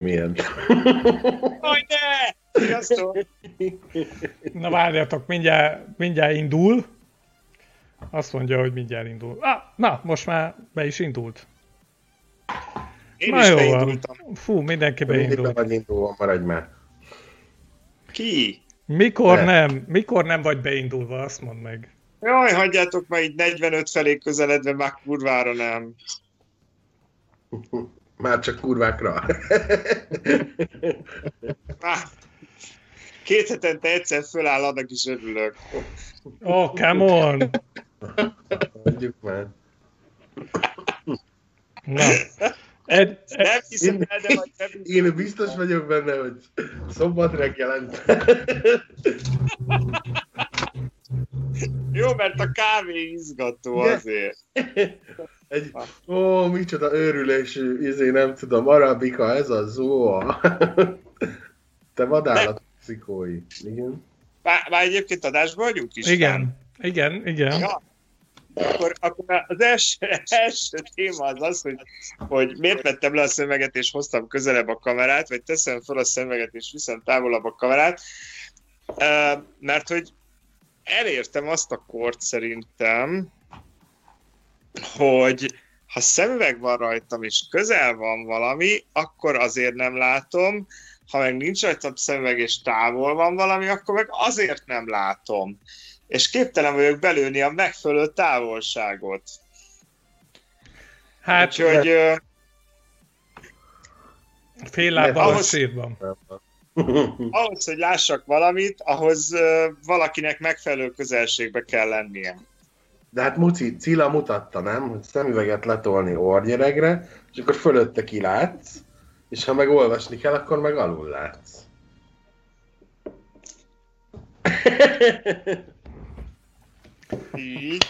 Milyen? Aj, ne! Sziasztok! Na várjatok, mindjárt, mindjárt indul. Azt mondja, hogy mindjárt indul. Ah, na, most már be is indult. Én na is jó van. beindultam. Fú, mindenki Mindig be beindult. vagy indulva, maradj már. Ki? Mikor Ne. nem? Mikor nem vagy beindulva, azt mondd meg. Jaj, hagyjátok már így 45 felé közeledve, már kurvára nem. Már csak kurvákra. Két hetente egyszer föláll, annak is örülök. Oh, come on! Mondjuk már. Na. Ed, ed, Nem hiszem el, de nem Én biztos vagyok benne, hogy szombat reggelent. Jó, mert a kávé izgató azért. Egy, ó, micsoda őrülésű, izé, nem tudom, arabika, ez a zóa. Te vadállat, szikói. Igen. Már, már egyébként adásban vagyunk is. igen, igen, igen. Ja. Akkor, akkor az első, első téma az az, hogy, hogy miért vettem le a szemeget és hoztam közelebb a kamerát, vagy teszem fel a szemeget és viszem távolabb a kamerát, mert hogy elértem azt a kort szerintem, hogy ha szemüveg van rajtam és közel van valami, akkor azért nem látom, ha meg nincs rajtam szemüveg és távol van valami, akkor meg azért nem látom. És képtelen vagyok belőni a megfelelő távolságot. Hát, Úgyhogy ö, fél lábbal ahhoz- sírban. ahhoz, hogy lássak valamit, ahhoz valakinek megfelelő közelségbe kell lennie. De hát Muci, Cilla mutatta, nem? Hogy szemüveget letolni orgyeregre, és akkor fölötte kilátsz, és ha meg olvasni kell, akkor meg alul látsz. Így.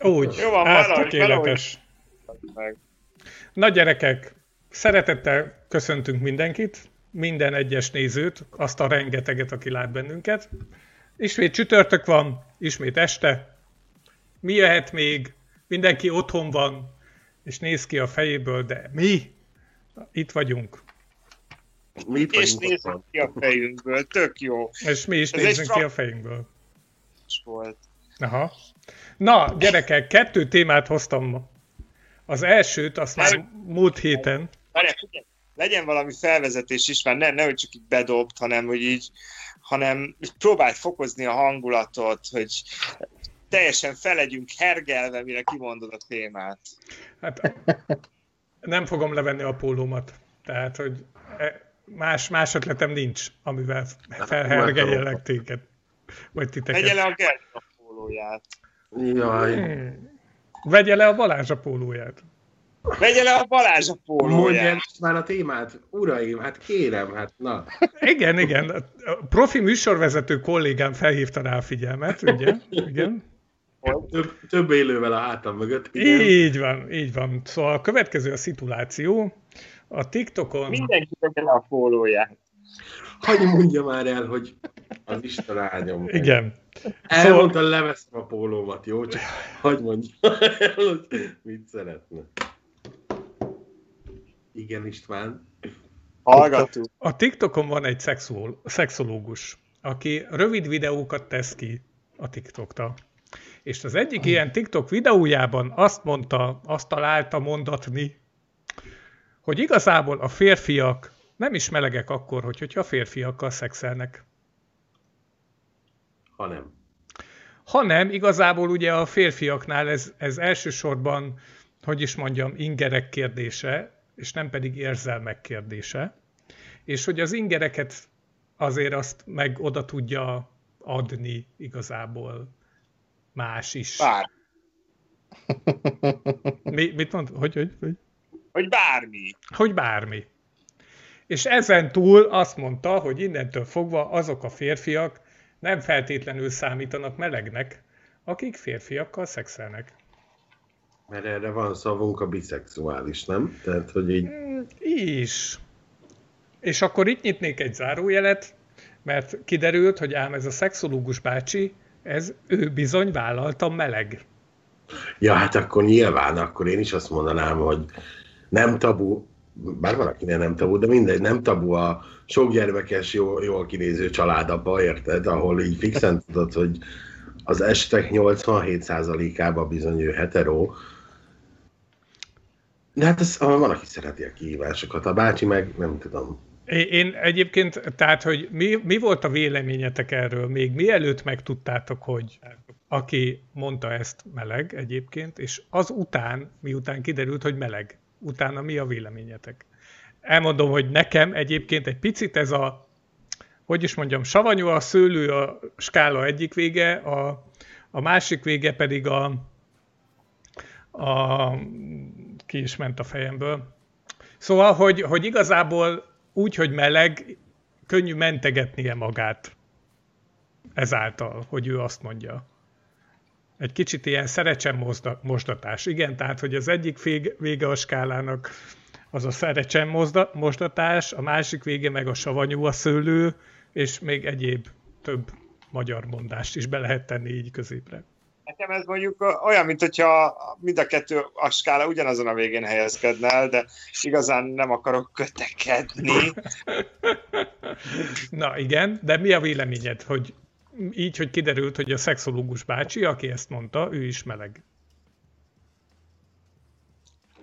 Úgy, Jó van, hát valahogy- tökéletes. Na gyerekek, szeretettel köszöntünk mindenkit, minden egyes nézőt, azt a rengeteget, aki lát bennünket. Ismét csütörtök van, ismét este. Mi jöhet még? Mindenki otthon van, és néz ki a fejéből, de mi itt vagyunk. Mi itt És vagyunk nézzük ki a fejünkből, tök jó És mi is Ez nézzünk ki a fejünkből. volt. Aha. Na, gyerekek, kettő témát hoztam ma. Az elsőt, azt már múlt héten, legyen valami felvezetés is, már ne, nehogy csak így bedobd, hanem hogy így, hanem így próbáld fokozni a hangulatot, hogy teljesen felegyünk hergelve, mire kimondod a témát. Hát nem fogom levenni a pólómat. Tehát, hogy e- más, más ötletem nincs, amivel felhergeljelek téged. Vagy Vegye titeket. le a Gerda pólóját. Jaj. Hmm. Vegye le a Balázs a pólóját. Vegye le a Balázs a pólóját. már a témát. Uraim, hát kérem, hát na. Igen, igen. A profi műsorvezető kollégám felhívta rá a figyelmet, ugye? Igen. Több, több élővel a hátam mögött. Igen. Így van, így van. Szóval a következő a szituáció. A TikTokon... Mindenki vegye le a pólóját. Hagyj mondja már el, hogy az Isten áldjon meg. Igen. Elmondta, leveszem a pólómat, jó? Csak hagyd mondja el, hogy mit szeretne. Igen, István. Hallgatunk. A TikTokon van egy szexol, szexológus, aki rövid videókat tesz ki a TikTokta. És az egyik ilyen TikTok videójában azt mondta, azt találta mondatni, hogy igazából a férfiak nem is melegek akkor, hogy, hogyha férfiakkal szexelnek. Ha nem. Hanem igazából ugye a férfiaknál ez, ez elsősorban, hogy is mondjam, ingerek kérdése, és nem pedig érzelmek kérdése. És hogy az ingereket azért azt meg oda tudja adni igazából más is. Bár. Mi, mit mond? Hogy, hogy, hogy? Hogy bármi. Hogy bármi. És ezen túl azt mondta, hogy innentől fogva azok a férfiak nem feltétlenül számítanak melegnek, akik férfiakkal szexelnek. Mert erre van szavunk a biszexuális, nem? Tehát, hogy így... Is. És akkor itt nyitnék egy zárójelet, mert kiderült, hogy ám ez a szexológus bácsi, ez ő bizony vállalta meleg. Ja, hát akkor nyilván, akkor én is azt mondanám, hogy nem tabu bár van akinek nem tabu, de mindegy, nem tabu a sok gyermekes, jól, jól kinéző családapa, érted? Ahol így fixen tudod, hogy az estek 87%-ában bizony ő hetero. De hát ez, van, aki szereti a kihívásokat, a bácsi meg nem tudom. Én egyébként, tehát, hogy mi, mi volt a véleményetek erről, még mielőtt megtudtátok, hogy aki mondta ezt meleg egyébként, és az után, miután kiderült, hogy meleg, utána mi a véleményetek? Elmondom, hogy nekem egyébként egy picit ez a, hogy is mondjam, savanyú a szőlő a skála egyik vége, a, a másik vége pedig a, a ki is ment a fejemből. Szóval, hogy, hogy igazából úgy, hogy meleg, könnyű mentegetnie magát ezáltal, hogy ő azt mondja. Egy kicsit ilyen szerecsen mosdatás. Igen, tehát, hogy az egyik vége a skálának az a szerecsen mosdatás, a másik vége meg a savanyú a szőlő, és még egyéb több magyar mondást is be lehet tenni így középre. Nekem ez mondjuk olyan, mint hogyha mind a kettő a skála ugyanazon a végén helyezkedne el, de igazán nem akarok kötekedni. Na igen, de mi a véleményed, hogy így, hogy kiderült, hogy a szexológus bácsi, aki ezt mondta, ő is meleg?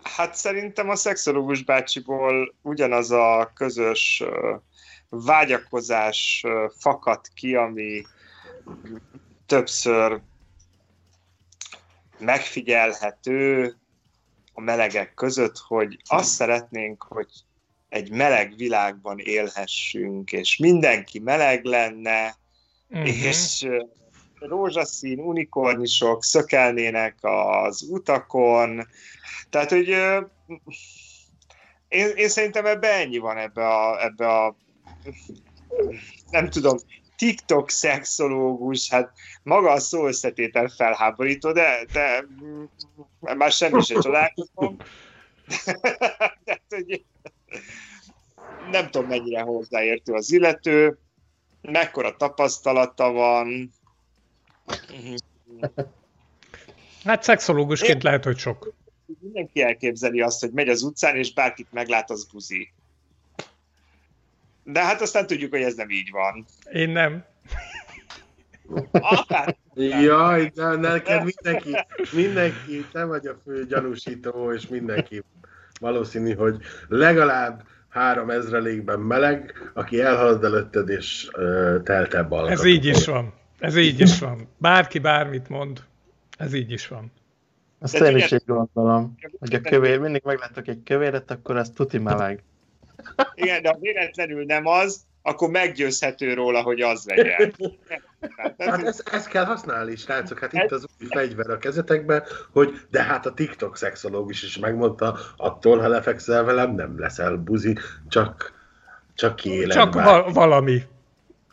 Hát szerintem a szexológus bácsiból ugyanaz a közös vágyakozás fakad ki, ami többször megfigyelhető a melegek között, hogy azt szeretnénk, hogy egy meleg világban élhessünk, és mindenki meleg lenne, uh-huh. és rózsaszín unikornisok szökelnének az utakon. Tehát, hogy én, én szerintem ebbe ennyi van ebbe a, ebbe a nem tudom, TikTok szexológus, hát maga a szó összetétel felháborító, de, de már semmi se csodálkozom. de, hogy nem tudom, mennyire hozzáértő az illető, mekkora tapasztalata van. Hát szexológusként Én... lehet, hogy sok. Mindenki elképzeli azt, hogy megy az utcán, és bárkit meglát, az buzi. De hát aztán tudjuk, hogy ez nem így van. Én nem. Jaj, de neked mindenki, mindenki, te vagy a fő gyanúsító, és mindenki valószínű, hogy legalább három ezrelékben meleg, aki elhalad előtted, és uh, teltebb Ez így is van. Ez így is van. Bárki bármit mond, ez így is van. Azt én is így gondolom, hogy a kövér, mindig meglátok egy kövéret, akkor az tuti meleg. Igen, de ha véletlenül nem az, akkor meggyőzhető róla, hogy az legyen. Hát ezt, ezt kell használni, srácok, hát itt az új fegyver a kezetekben, hogy de hát a TikTok szexológus is megmondta, attól, ha lefekszel velem, nem leszel buzi, csak, csak kiélem. Csak val- valami.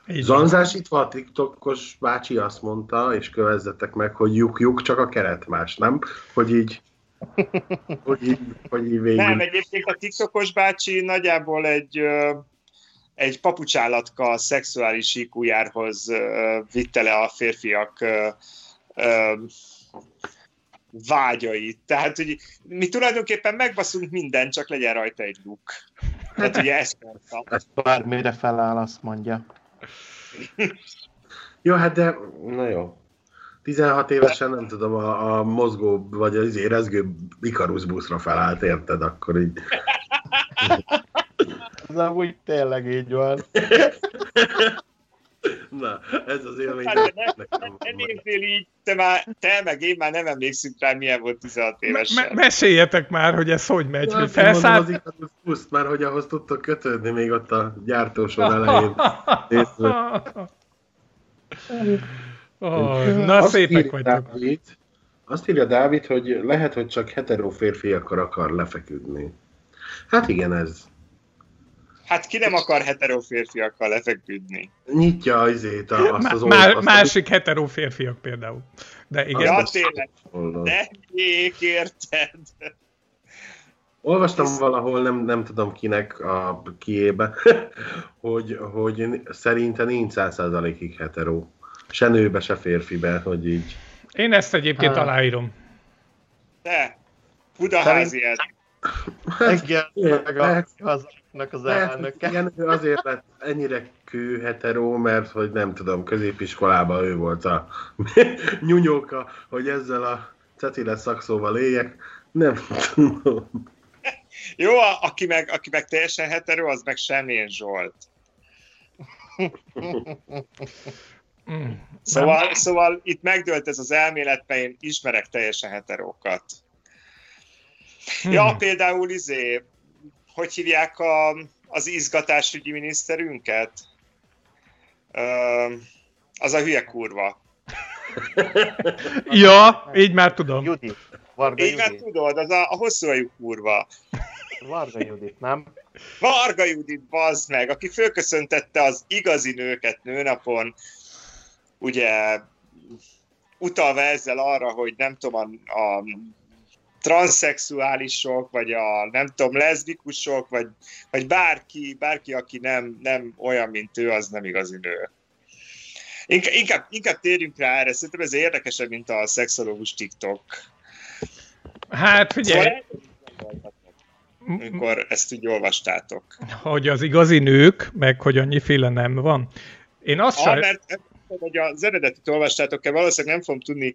Így Zanzás itt van, a TikTokos bácsi azt mondta, és kövezzetek meg, hogy lyuk-lyuk, csak a keret más, nem? Hogy így hogy így, hogy így végül. Nem, egyébként a TikTokos bácsi nagyjából egy egy papucsállatka szexuális IQ-járhoz vitte le a férfiak vágyait. Tehát, hogy mi tulajdonképpen megbaszunk minden, csak legyen rajta egy luk. Tehát ugye ezt mondtam. Ezt bármire feláll, azt mondja. jó, hát de, na jó. 16 évesen nem tudom, a, a mozgó, vagy az érezgő Icarus buszra felállt, érted? Akkor így... Ez amúgy tényleg így van. Na, ez az élmény. Hát, ne, ne, nézzél így, te, már, te meg én már nem emlékszünk rá, milyen volt 16 évesen. Me- meséljetek már, hogy ez hogy megy. Ja, hogy felszállt... az Icarus buszt, már hogy ahhoz tudtok kötődni még ott a gyártósor elején. oh, na, azt szépek vagytok. Dávid, azt írja Dávid, hogy lehet, hogy csak hetero férfiakkal akar lefeküdni. Hát igen, ez. Hát ki nem akar hetero férfiakkal lefeküdni? Nyitja azért azt az Má, azt Másik a... hetero férfiak például. De igen. Ja, tényleg. De érted? Olvastam Ez... valahol, nem, nem tudom kinek a kiébe, hogy, hogy szerinte nincs százszázalékig hetero. Se nőbe, se férfibe, hogy így. Én ezt egyébként ha. aláírom. Te, Budaházi Szerint... Engem meg a hazaknak az elnöke. Igen, ő azért lett ennyire kő hetero, mert hogy nem tudom, középiskolában ő volt a nyunyóka, hogy ezzel a cetile szakszóval éljek. Nem tudom. Jó, a- aki meg, aki meg teljesen hetero, az meg Semmén Zsolt. Mm. Szóval, szóval itt megdőlt ez az elmélet, mert én ismerek teljesen heterókat. Hmm. Ja, például izé, hogy hívják a, az izgatásügyi miniszterünket? Ö, az a hülye kurva. Ja, így már tudom. Judit. Varga Így már Judit. tudod, az a, a hosszú ajú kurva. Varga Judit, nem? Varga Judit, bazd meg, aki fölköszöntette az igazi nőket nőnapon, ugye utalva ezzel arra, hogy nem tudom, a, a transzexuálisok, vagy a nem tudom, leszbikusok, vagy, vagy bárki, bárki, aki nem, nem olyan, mint ő, az nem igazi nő. Inkább, inkább, térjünk rá erre, szerintem ez érdekesebb, mint a szexológus TikTok. Hát figyelj, Szóval amikor ezt úgy olvastátok. hogy az igazi nők, meg hogy annyiféle nem van. Én azt Ah, saj... mert hogy az eredetit olvastátok el, valószínűleg nem fogom tudni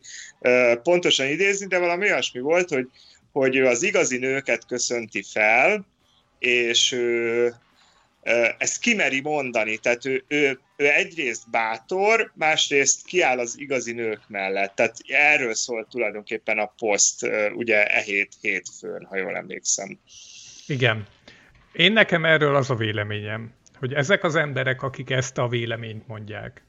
pontosan idézni, de valami olyasmi volt, hogy, hogy ő az igazi nőket köszönti fel, és ő, ezt kimeri mondani, tehát ő, ő, ő egyrészt bátor, másrészt kiáll az igazi nők mellett. Tehát erről szólt tulajdonképpen a poszt, ugye e hét hétfőn, ha jól emlékszem. Igen. Én nekem erről az a véleményem, hogy ezek az emberek, akik ezt a véleményt mondják,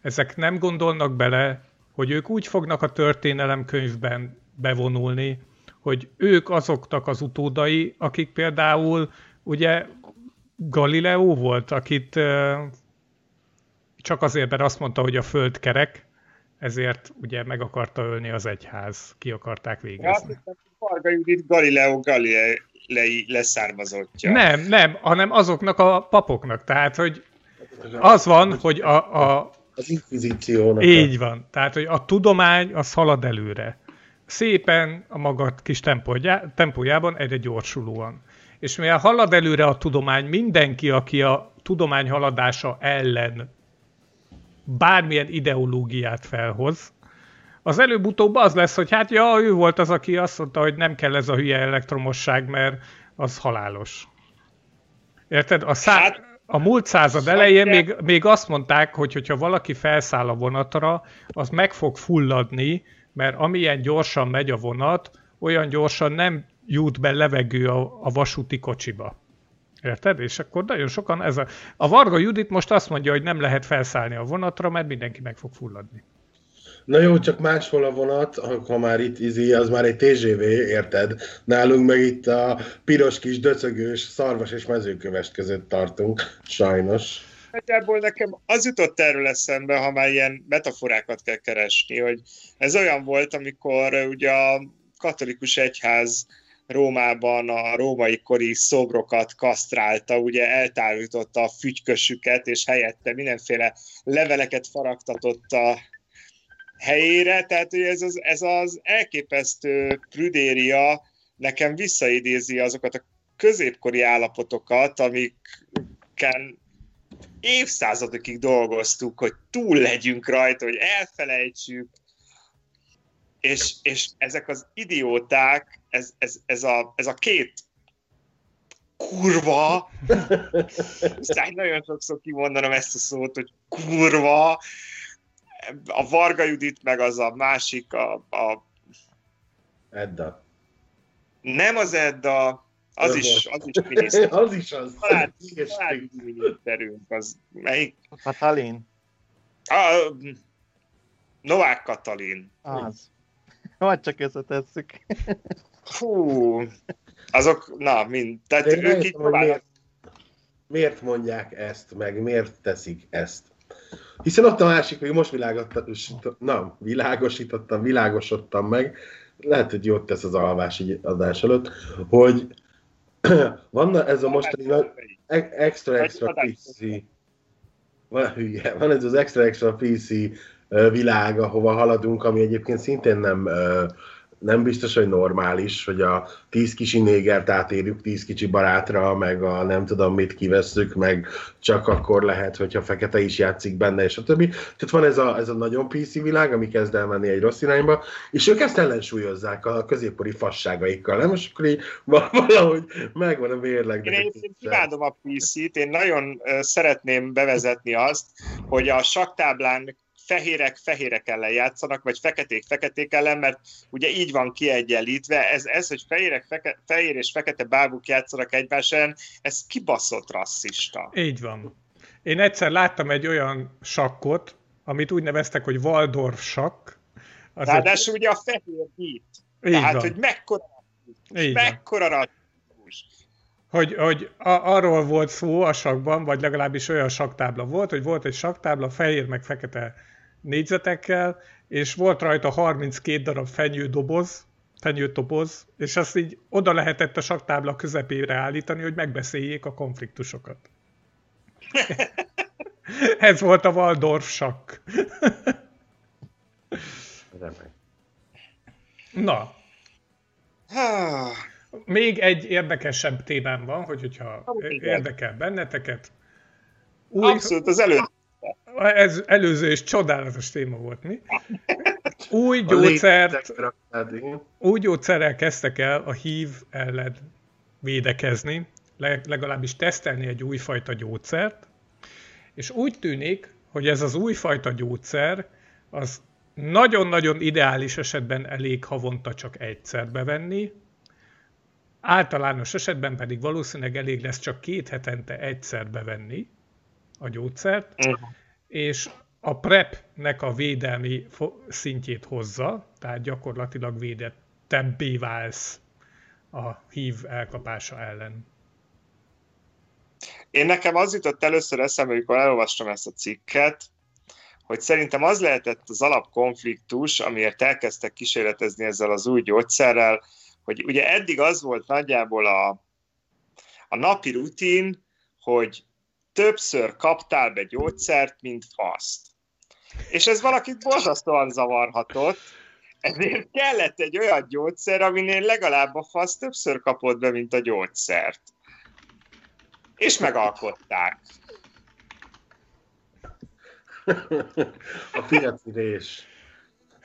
ezek nem gondolnak bele, hogy ők úgy fognak a történelemkönyvben bevonulni, hogy ők azoknak az utódai, akik például ugye Galileo volt, akit csak azért, mert azt mondta, hogy a föld kerek, ezért ugye meg akarta ölni az egyház, ki akarták végezni. Varga Judit Galileo Galilei leszármazottja. Nem, nem, hanem azoknak a papoknak. Tehát, hogy az van, hogy a, a, Az inkvizíciónak. így van. Tehát, hogy a tudomány az halad előre. Szépen a maga kis tempójá, tempójában egyre gyorsulóan. És mivel halad előre a tudomány, mindenki, aki a tudomány haladása ellen bármilyen ideológiát felhoz, az előbb-utóbb az lesz, hogy hát ja, ő volt az, aki azt mondta, hogy nem kell ez a hülye elektromosság, mert az halálos. Érted? A, szá- Hát- a múlt század elején még, még azt mondták, hogy hogyha valaki felszáll a vonatra, az meg fog fulladni, mert amilyen gyorsan megy a vonat, olyan gyorsan nem jut be levegő a, a vasúti kocsiba. Érted? És akkor nagyon sokan ez a... A Varga Judit most azt mondja, hogy nem lehet felszállni a vonatra, mert mindenki meg fog fulladni. Na jó, csak máshol a vonat, ha már itt izi, az már egy TGV, érted? Nálunk meg itt a piros kis döcögős szarvas és mezőkövest között tartunk, sajnos. Nagyjából nekem az jutott erről eszembe, ha már ilyen metaforákat kell keresni, hogy ez olyan volt, amikor uh, ugye a katolikus egyház Rómában a római kori szobrokat kasztrálta, ugye eltávolította a fügykösüket, és helyette mindenféle leveleket faragtatott a helyére, tehát hogy ez az, ez az elképesztő prüdéria nekem visszaidézi azokat a középkori állapotokat, amiken évszázadokig dolgoztuk, hogy túl legyünk rajta, hogy elfelejtsük, és, és ezek az idióták, ez, ez, ez, a, ez a két kurva, muszáj nagyon sokszor kimondanom ezt a szót, hogy kurva, a Varga Judit, meg az a másik, a, a Edda. nem az Edda, az is, az is miniszter. az is az. Ügyes Családi miniszterünk, az melyik? Katalin. A, Novák Katalin. Az. Vagy csak összetesszük. Fú, azok, na, mind. Tehát De ők próbálnak. miért, miért mondják ezt, meg miért teszik ezt. Hiszen ott a másik, hogy most világosítottam, na, világosítottam, világosodtam meg, lehet, hogy jót tesz az alvás így adás előtt, hogy van ez a mostani nagy- e- extra extra PC, van, hülye, van ez az extra extra PC világ, ahova haladunk, ami egyébként szintén nem nem biztos, hogy normális, hogy a tíz kicsi négert átérjük tíz kicsi barátra, meg a nem tudom mit kivesszük, meg csak akkor lehet, hogyha fekete is játszik benne, és a többi. Tehát van ez a, ez a nagyon PC világ, ami kezd el menni egy rossz irányba, és ők ezt ellensúlyozzák a középkori fasságaikkal, nem? És akkor így valahogy megvan a mérleg. Én, én imádom a PC-t, én nagyon szeretném bevezetni azt, hogy a saktáblán fehérek fehérek ellen játszanak, vagy feketék feketék ellen, mert ugye így van kiegyenlítve, ez, ez hogy fehérek, feke, fehér és fekete bábuk játszanak egymás ellen, ez kibaszott rasszista. Így van. Én egyszer láttam egy olyan sakkot, amit úgy neveztek, hogy Waldorf sakk. Az Ráadásul egy... ugye a fehér hit. Tehát, van. hogy mekkora rasszista, mekkora rasszista hogy, hogy a, arról volt szó a sakban, vagy legalábbis olyan saktábla volt, hogy volt egy saktábla, fehér meg fekete négyzetekkel, és volt rajta 32 darab fenyődoboz, fenyőtoboz, és azt így oda lehetett a saktábla közepére állítani, hogy megbeszéljék a konfliktusokat. Ez volt a Waldorf sakk. Na. Még egy érdekesebb témám van, hogy hogyha érdekel benneteket. Új... Abszolút, az előtt ez előző és csodálatos téma volt, mi? Új gyógyszert, új gyógyszerrel kezdtek el a hív ellen védekezni, legalábbis tesztelni egy újfajta gyógyszert, és úgy tűnik, hogy ez az újfajta gyógyszer az nagyon-nagyon ideális esetben elég havonta csak egyszer bevenni, általános esetben pedig valószínűleg elég lesz csak két hetente egyszer bevenni, a gyógyszert, uh-huh. És a PrEP-nek a védelmi szintjét hozza, tehát gyakorlatilag védettebbé válsz a HIV elkapása ellen. Én nekem az jutott először eszembe, amikor elolvastam ezt a cikket, hogy szerintem az lehetett az alapkonfliktus, amiért elkezdtek kísérletezni ezzel az új gyógyszerrel, hogy ugye eddig az volt nagyjából a, a napi rutin, hogy többször kaptál be gyógyszert, mint faszt. És ez valakit borzasztóan zavarhatott, ezért kellett egy olyan gyógyszer, aminél legalább a fasz többször kapott be, mint a gyógyszert. És megalkották. a piacirés.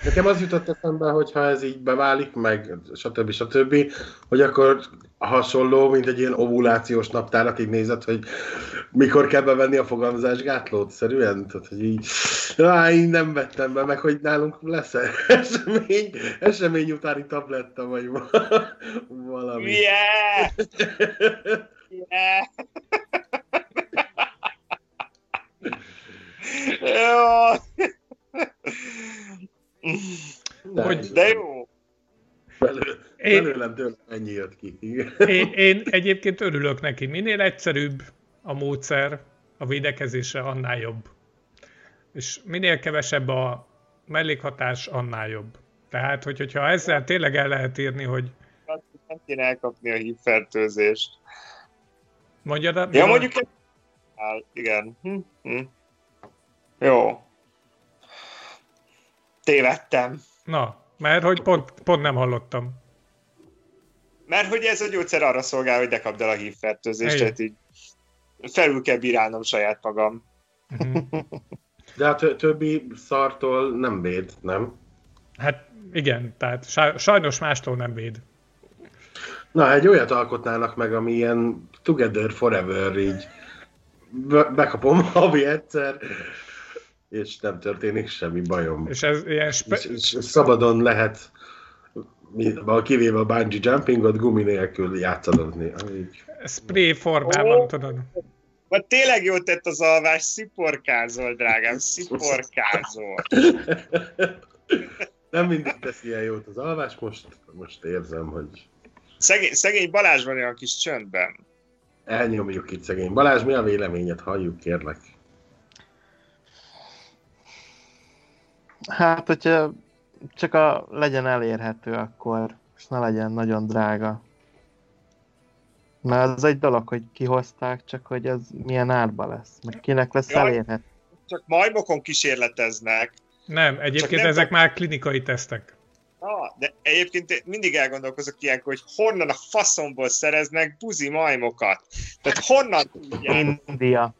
Nekem az jutott eszembe, hogy ha ez így beválik, meg stb. stb., hogy akkor hasonló, mint egy ilyen ovulációs naptárat, így nézett, hogy mikor kell bevenni a fogamzásgátlót, szerűen? Tehát, hogy így, á, én nem vettem be, meg hogy nálunk lesz -e esemény, esemény utáni tabletta, vagy valami. Yeah! yeah! Jó! Hogy, de jó. Belül, én, belőlem tőlem ennyi jött ki. Én, én egyébként örülök neki. Minél egyszerűbb a módszer a védekezésre, annál jobb. És minél kevesebb a mellékhatás, annál jobb. Tehát, hogy, hogyha ezzel tényleg el lehet írni, hogy... Nem kéne elkapni a hívfertőzést. Mondjad? Ja, mondjuk... mondjuk... Igen. Hm, hm. Jó. Tévedtem. Na, mert hogy pont, pont nem hallottam. Mert hogy ez a gyógyszer arra szolgál, hogy ne kapd el a hívfertőzést, tehát így felül kell bírálnom saját magam. Mhm. De a többi szartól nem véd, nem? Hát igen, tehát sajnos mástól nem véd. Na, egy olyat alkotnának meg, ami ilyen together forever, így bekapom havi egyszer, és nem történik semmi bajom. És ez ilyen spe- és, és szabadon lehet kivéve a bungee jumpingot gumi nélkül játszadozni. Így... Spray formában, oh. tudod. Vagy tényleg jót tett az alvás, sziporkázol, drágám, sziporkázol. Nem mindig tesz ilyen jót az alvás, most, most érzem, hogy... Szegény, szegény Balázs van olyan kis csöndben. Elnyomjuk itt szegény. Balázs, mi a véleményed? Halljuk, kérlek. Hát, hogyha csak a legyen elérhető akkor, és ne legyen nagyon drága. Mert az egy dolog, hogy kihozták, csak hogy ez milyen árba lesz, meg kinek lesz Jaj, elérhető. Csak majmokon kísérleteznek. Nem, egyébként nem ezek már klinikai tesztek. Ah, de egyébként én mindig elgondolkozok ilyenkor, hogy honnan a faszomból szereznek buzi majmokat. Tehát honnan tudják, India.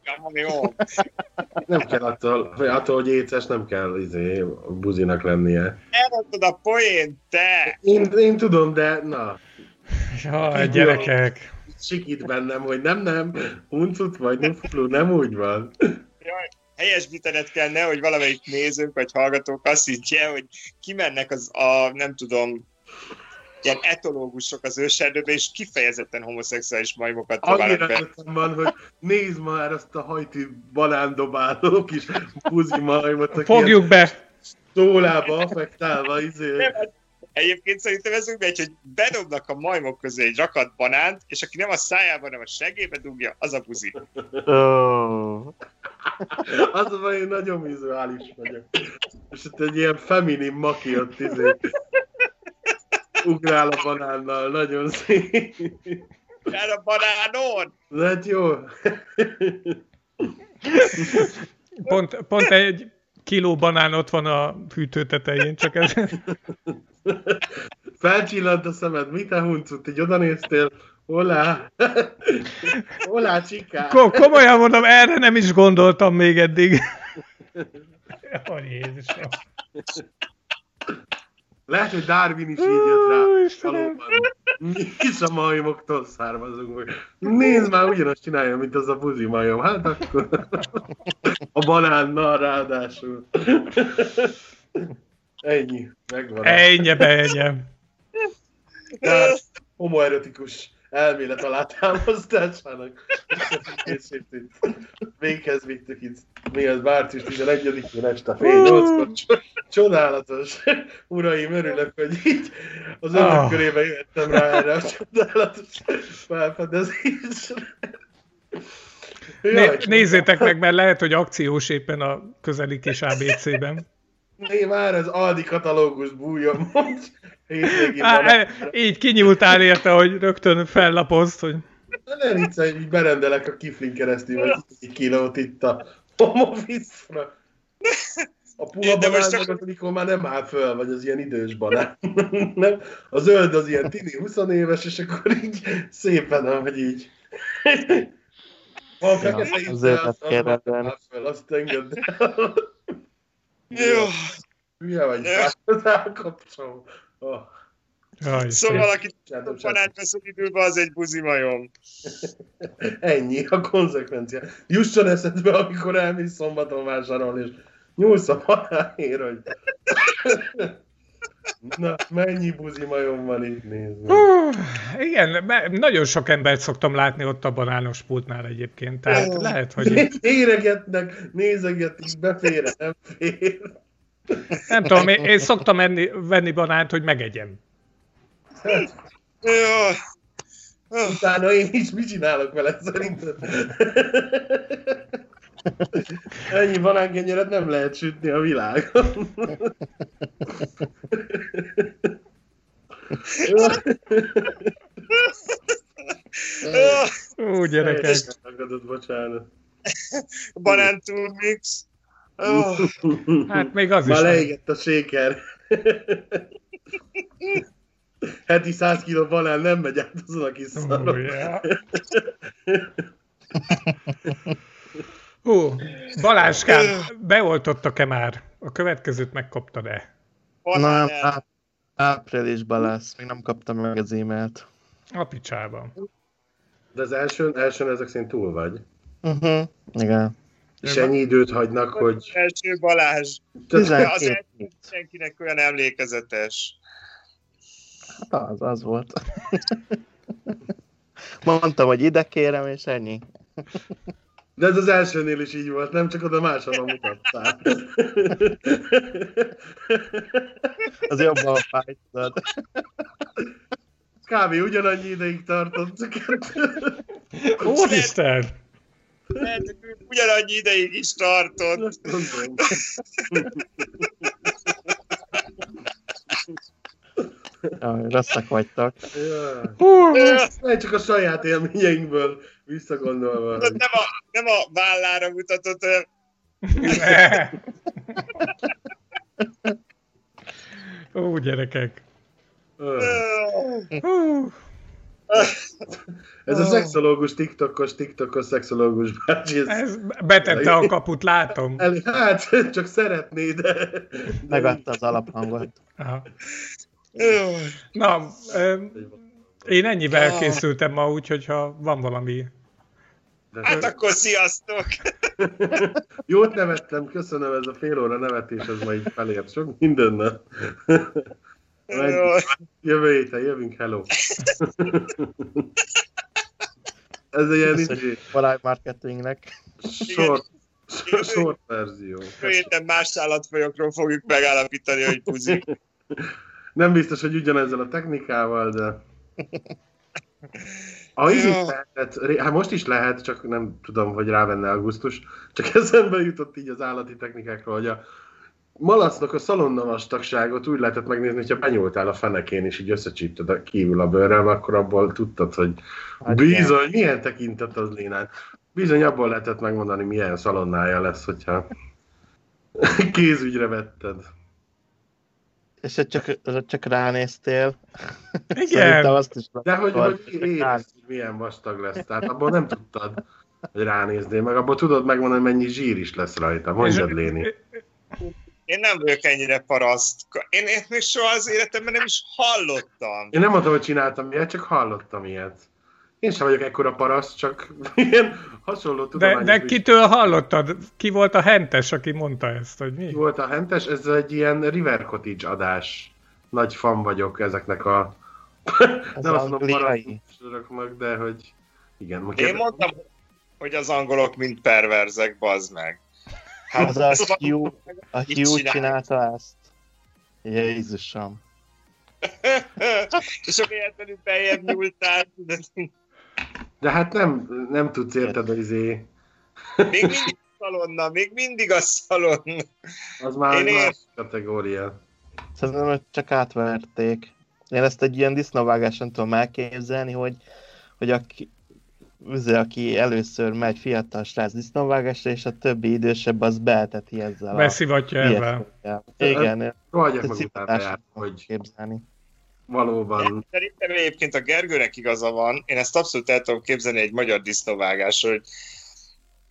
Nem kell attól, vagy attól hogy éces, nem kell izé, buzinak lennie. Elmondtad a poén, te! Én, én tudom, de na, Jaj, gyerekek. sikít bennem, hogy nem, nem, uncut vagy nuflu, nem úgy van. Helyesbítened kell, nehogy valamelyik nézőnk vagy hallgatók azt higgye, hogy kimennek az a, nem tudom, ilyen etológusok az őserdőbe, és kifejezetten homoszexuális majmokat dobálnak be. van, hogy nézd már azt a hajti banándobáló kis buzi majmot, Fogjuk be. tólába affektálva, izé. Nem, hát Egyébként szerintem ez úgy megy, hogy bedobnak a majmok közé egy rakat banánt, és aki nem a szájába, hanem a segébe dugja, az a buzi. Ó, Az a baj, én nagyon vizuális vagyok. És ott egy ilyen feminin maki ott izé. Ugrál a banánnal, nagyon szép. El a banánon! De hát jó. Pont, pont egy kiló banán ott van a hűtő tetején, csak ez... Felcsillant a szemed, mit te huncut, így oda Olá! Olá, csiká! Ko- komolyan mondom, erre nem is gondoltam még eddig. Ó, Jézusom. Lehet, hogy Darwin is így jött rá. Ó, Istenem. Valóban. Mi is a majmoktól származunk. hogy Nézd már, ugyanazt csinálja, mint az a buzi majom. Hát akkor a banánnal ráadásul. Ennyi, megvan. Ennyi, ennyi. Tehát homoerotikus elmélet alátámasztásának készítét. Véghez vittük itt, mi az március 11-én este fél nyolckor. Cso- Csodálatos. Uraim, örülök, hogy így az önök Ah. körében jöttem rá erre a csodálatos felfedezésre. Né- nézzétek meg, mert lehet, hogy akciós éppen a közeli kis ABC-ben. Már az Aldi katalógus bújjon most. Á, e- így kinyúltál érte, hogy rögtön fellapozd, hogy Ne viccelj, így berendelek a kiflin keresztül, vagy egy kilót itt a homoviszra. A puha De most csak- az, amikor már nem áll föl, vagy az ilyen idős banán. nem? A zöld az ilyen tini 20 éves, és akkor így szépen, hogy így. Van fekete az íze, zöldet azt kell azt nem rendelni. áll föl, azt engedd el. Jó. Hülye vagy, rákapcsolom. Oh, Jaj, Szóval, aki banát vesz időbe, az egy buzi majom. Ennyi a konzekvencia. Jusson eszedbe, amikor elmész szombaton vásárolni, és nyúlsz a banánért, hogy... Na, mennyi buzi majom van itt, nézd. Hú, igen, nagyon sok embert szoktam látni ott a banános pultnál egyébként, tehát Ó. lehet, hogy Éregetnek, nézegetik, befér, nem fér. nem tudom, én, én szoktam enni, venni banánt, hogy megegyem. Ó, Utána én is mit csinálok vele, szerinted? Ennyi banánkenyeret nem lehet sütni a világon. ó, gyerekek. Megadott, bocsánat. Banán. Ó, Hát még az Már is. leégett a séker. Heti 100 kg banán nem megy át azon a kis szaron. yeah. Ó, Baláskám, beoltottak-e már? A következőt megkaptad-e? Nem, áprilisban lesz, még nem kaptam meg az e-mailt. A picsában. De az elsőn, elsőn ezek szerint túl vagy. Uh-huh. Igen. És ennyi időt hagynak, hogy... Első Balázs. Az 12 első senkinek olyan emlékezetes. Hát az, az volt. Mondtam, hogy ide kérem, és ennyi. De ez az elsőnél is így volt, nem csak oda máshova mutattál. Az jobban fájt. Kb. ugyanannyi ideig tartott. Úristen! Lehet, ugyanannyi ideig is tartott. Jaj, rosszak vagytok. Ja. Csak a saját élményeinkből visszagondolva. Nem a, nem a vállára mutatott, hanem ne. Ó, gyerekek. Ez a szexológus, tiktokos, tiktokos szexológus bácsi. Ez, ez betette a kaput, látom. el, hát, csak szeretné, de... Megadta az alaphangot. Aha. Na, én ennyivel Ah. készültem ma, úgyhogy ha van valami... Hát akkor sziasztok! Jót nevettem, köszönöm, ez a fél óra nevetés, ez ma így felért sok mindennel. Jövő héten jövünk, hello. Ez egy ilyen izé, Live marketingnek. short, short verzió. Jövő héten más állatfajokról fogjuk megállapítani, hogy puzi. Nem biztos, hogy ugyanezzel a technikával, de... A izit lehetett, hát most is lehet, csak nem tudom, hogy rávenne augusztus, csak eszembe jutott így az állati technikákról, hogy a malacnak a szalonna vastagságot úgy lehetett megnézni, hogyha benyúltál a fenekén, és így összecsípted a kívül a bőrrel, akkor abból tudtad, hogy Hát bizony, milyen tekintet az Lénán. Bizony abból lehetett megmondani, milyen szalonnája lesz, hogyha kézügyre vetted. És csak, csak ránéztél. Igen. Azt is De hogy, hogy érezd, hogy milyen vastag lesz. Tehát abból nem tudtad, hogy ránézni, meg abból tudod megmondani, hogy mennyi zsír is lesz rajta. Mondjad, Léni. Én nem vagyok ennyire paraszt. Én, én még soha az életemben nem is hallottam. Én nem mondtam, hogy csináltam ilyet, csak hallottam ilyet. Én sem vagyok ekkora paraszt, csak ilyen hasonló De, tudományos de is. kitől hallottad? Ki volt a hentes, aki mondta ezt, hogy mi? Ki volt a hentes? Ez egy ilyen River Cottage adás. Nagy fan vagyok ezeknek a... Az nem azt mondom de hogy... Igen, Én kérdez- mondtam, hogy az angolok mind perverzek, bazd meg. Hát, Az a azt Hugh, a Hugh csinál? csinálta ezt. Jézusom. és a véletlenül beljebb nyúltál. De hát nem, nem tudsz érted, hogy izé... Még mindig a szalonna, még mindig a szalonna. Az már Én más kategória. Szerintem hogy csak átverték. Én ezt egy ilyen disznóvágáson tudom elképzelni, hogy, hogy aki, üző, aki először megy fiatal srác disznóvágásra, és a többi idősebb az beeteti ezzel Beszivatja ebben. Igen, utána szívás jár, hogy képzelni. Valóban Szerintem egyébként a Gergőnek igaza van. Én ezt abszolút el tudom képzelni egy magyar disznóvágásról, hogy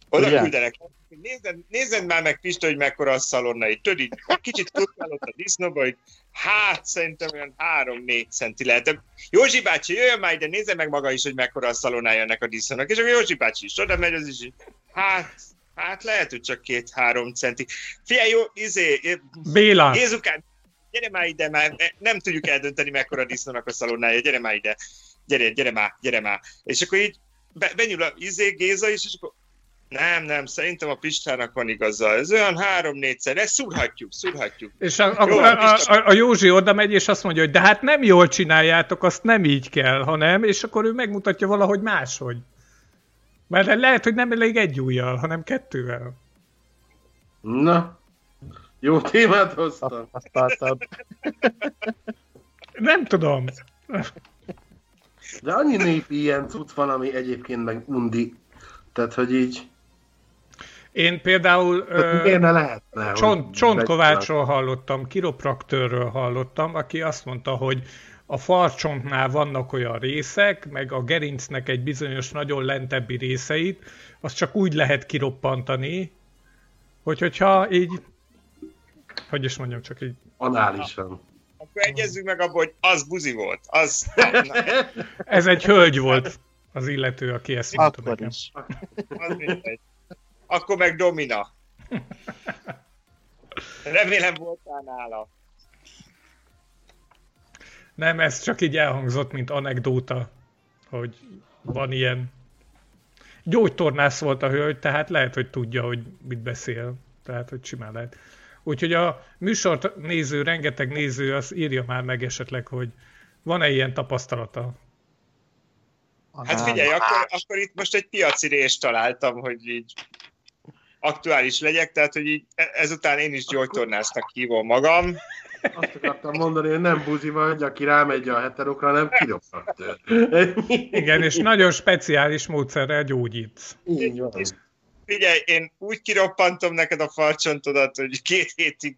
oda Ugye? küldenek, nézed, nézed már meg Pista, hogy mekkora a szalonna, így tudod, így kicsit ott a disznóba, hogy hát szerintem olyan 3-4 centi lehet. De Józsi bácsi, jöjjön már ide, nézze meg maga is, hogy mekkora a szalonnája ennek a disznónak. És akkor Józsi bácsi is oda megy, az is hát, hát lehet, hogy csak két-három centi. Figyelj, jó, izé, Béla, Jézukám, gyere már ide, már nem tudjuk eldönteni, mekkora a disznónak a szalonnája, gyere már ide, gyere, gyere már, gyere már. És akkor így be, benyúl a izé, Géza is, és akkor nem, nem, szerintem a Pistának van igaza. Ez olyan három-négyszer, ezt szúrhatjuk, szúrhatjuk. és a, akkor a, a, a Józsi oda megy, és azt mondja, hogy de hát nem jól csináljátok, azt nem így kell, hanem, és akkor ő megmutatja valahogy máshogy. Mert lehet, hogy nem elég egy ujjal, hanem kettővel. Na, jó témát hoztam. Tapasztaltad. Nem tudom. De annyi népi ilyen cucc van, ami egyébként meg undi. Tehát, hogy így, Én például ö, ne lehetne? Csont, Csontkovácsról hallottam, kiropraktőrről hallottam, aki azt mondta, hogy a farcsontnál vannak olyan részek, meg a gerincnek egy bizonyos nagyon lentebbi részeit, azt csak úgy lehet kiroppantani, hogy hogyha így, hogy is mondjam, csak így, Análisan. Akkor egyezzünk meg abban, hogy az buzi volt. Az, ez egy hölgy volt az illető, aki ezt mondta Akkor nekem. is. az mindegy. Akkor meg Domina. Remélem voltál nála. Nem, ez csak így elhangzott, mint anekdóta, hogy van ilyen. Gyógytornász volt a hölgy, tehát lehet, hogy tudja, hogy mit beszél. Tehát, hogy simán lehet. Úgyhogy a műsort néző, rengeteg néző, az írja már meg esetleg, hogy van-e ilyen tapasztalata. Hát figyelj, akkor, akkor itt most egy piaci részt találtam, hogy így aktuális legyek, tehát hogy így e- ezután én is gyógytornásznak hívom magam. Azt akartam mondani, hogy nem buzi vagy, aki rámegy a heterokra, hanem kiropraktőr. Igen, és nagyon speciális módszerrel gyógyítsz. Így van. Figyelj, én úgy kiroppantom neked a farcsontodat, hogy két hétig